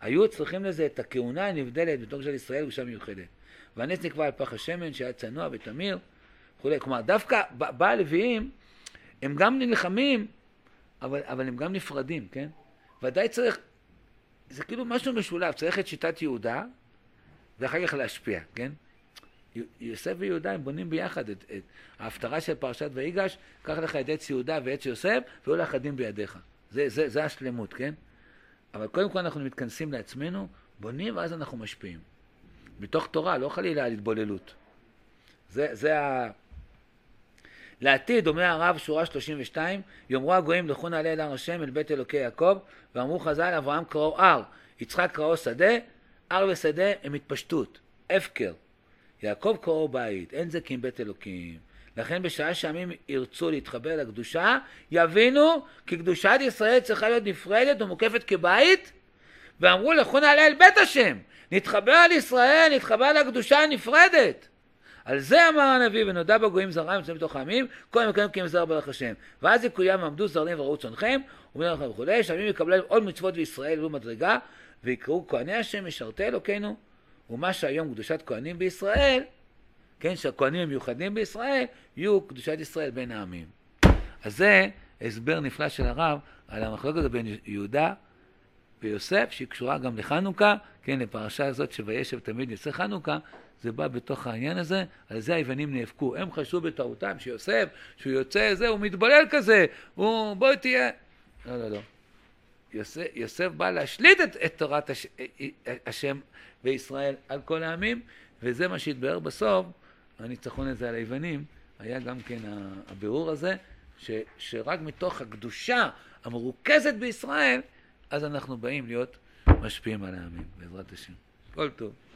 היו צריכים לזה את הכהונה הנבדלת בתור של ישראל קדושה מיוחדת. והנס נקבע על פח השמן שהיה צנוע ותמיר וכולי. כלומר, דווקא בלוויים הם גם נלחמים, אבל, אבל הם גם נפרדים, כן? ודאי צריך, זה כאילו משהו משולב, צריך את שיטת יהודה, ואחר כך להשפיע, כן? יוסף ויהודה הם בונים ביחד את, את ההפטרה של פרשת ויגש, קח לך את עץ יהודה ועץ יוסף, והיו לך אחדים בידיך. זה, זה, זה השלמות, כן? אבל קודם כל אנחנו מתכנסים לעצמנו, בונים ואז אנחנו משפיעים. מתוך תורה, לא חלילה על התבוללות. זה, זה ה... לעתיד, אומר הרב, שורה 32, יאמרו הגויים לכו נעלה אל הר השם, אל בית אלוקי יעקב, ואמרו חז"ל, אברהם קראו הר, יצחק קראו שדה, הר ושדה הם התפשטות, הפקר. יעקב קראו בית, אין זה כי אם בית אלוקים. לכן בשעה שעמים ירצו להתחבר לקדושה, יבינו כי קדושת ישראל צריכה להיות נפרדת ומוקפת כבית, ואמרו לכו נעלה אל בית השם, נתחבר על ישראל, נתחבר לקדושה הנפרדת. על זה אמר הנביא, ונודע בגויים זרעים ונמצאים בתוך העמים, כל כי הם זר ברך השם. ואז יקוים עמדו זרעים וראו צונכם, ובני לכם וכולי, שעמים יקבלו עוד מצוות בישראל ולא מדרגה, ויקראו כהני השם משרתי אלוקינו, ומה שהיום קדושת כהנים בישראל, כן, שהכהנים המיוחדים בישראל, יהיו קדושת ישראל בין העמים. אז זה הסבר נפלא של הרב על המחלוקת בין יהודה ויוסף, שהיא קשורה גם לחנוכה, כן, לפרשה הזאת שוישב תמיד יוצא חנוכה, זה בא בתוך העניין הזה, על זה היוונים נאבקו. הם חשבו בטעותם שיוסף, שהוא יוצא, זה, הוא מתבולל כזה, הוא, בואי תהיה... לא, לא, לא. יוסף, יוסף בא להשליט את, את תורת הש, השם בישראל על כל העמים, וזה מה שהתבהר בסוף, הניצחון הזה על היוונים, היה גם כן הבירור הזה, ש, שרק מתוך הקדושה המרוכזת בישראל, אז אנחנו באים להיות משפיעים על העמים, בעזרת השם. כל טוב.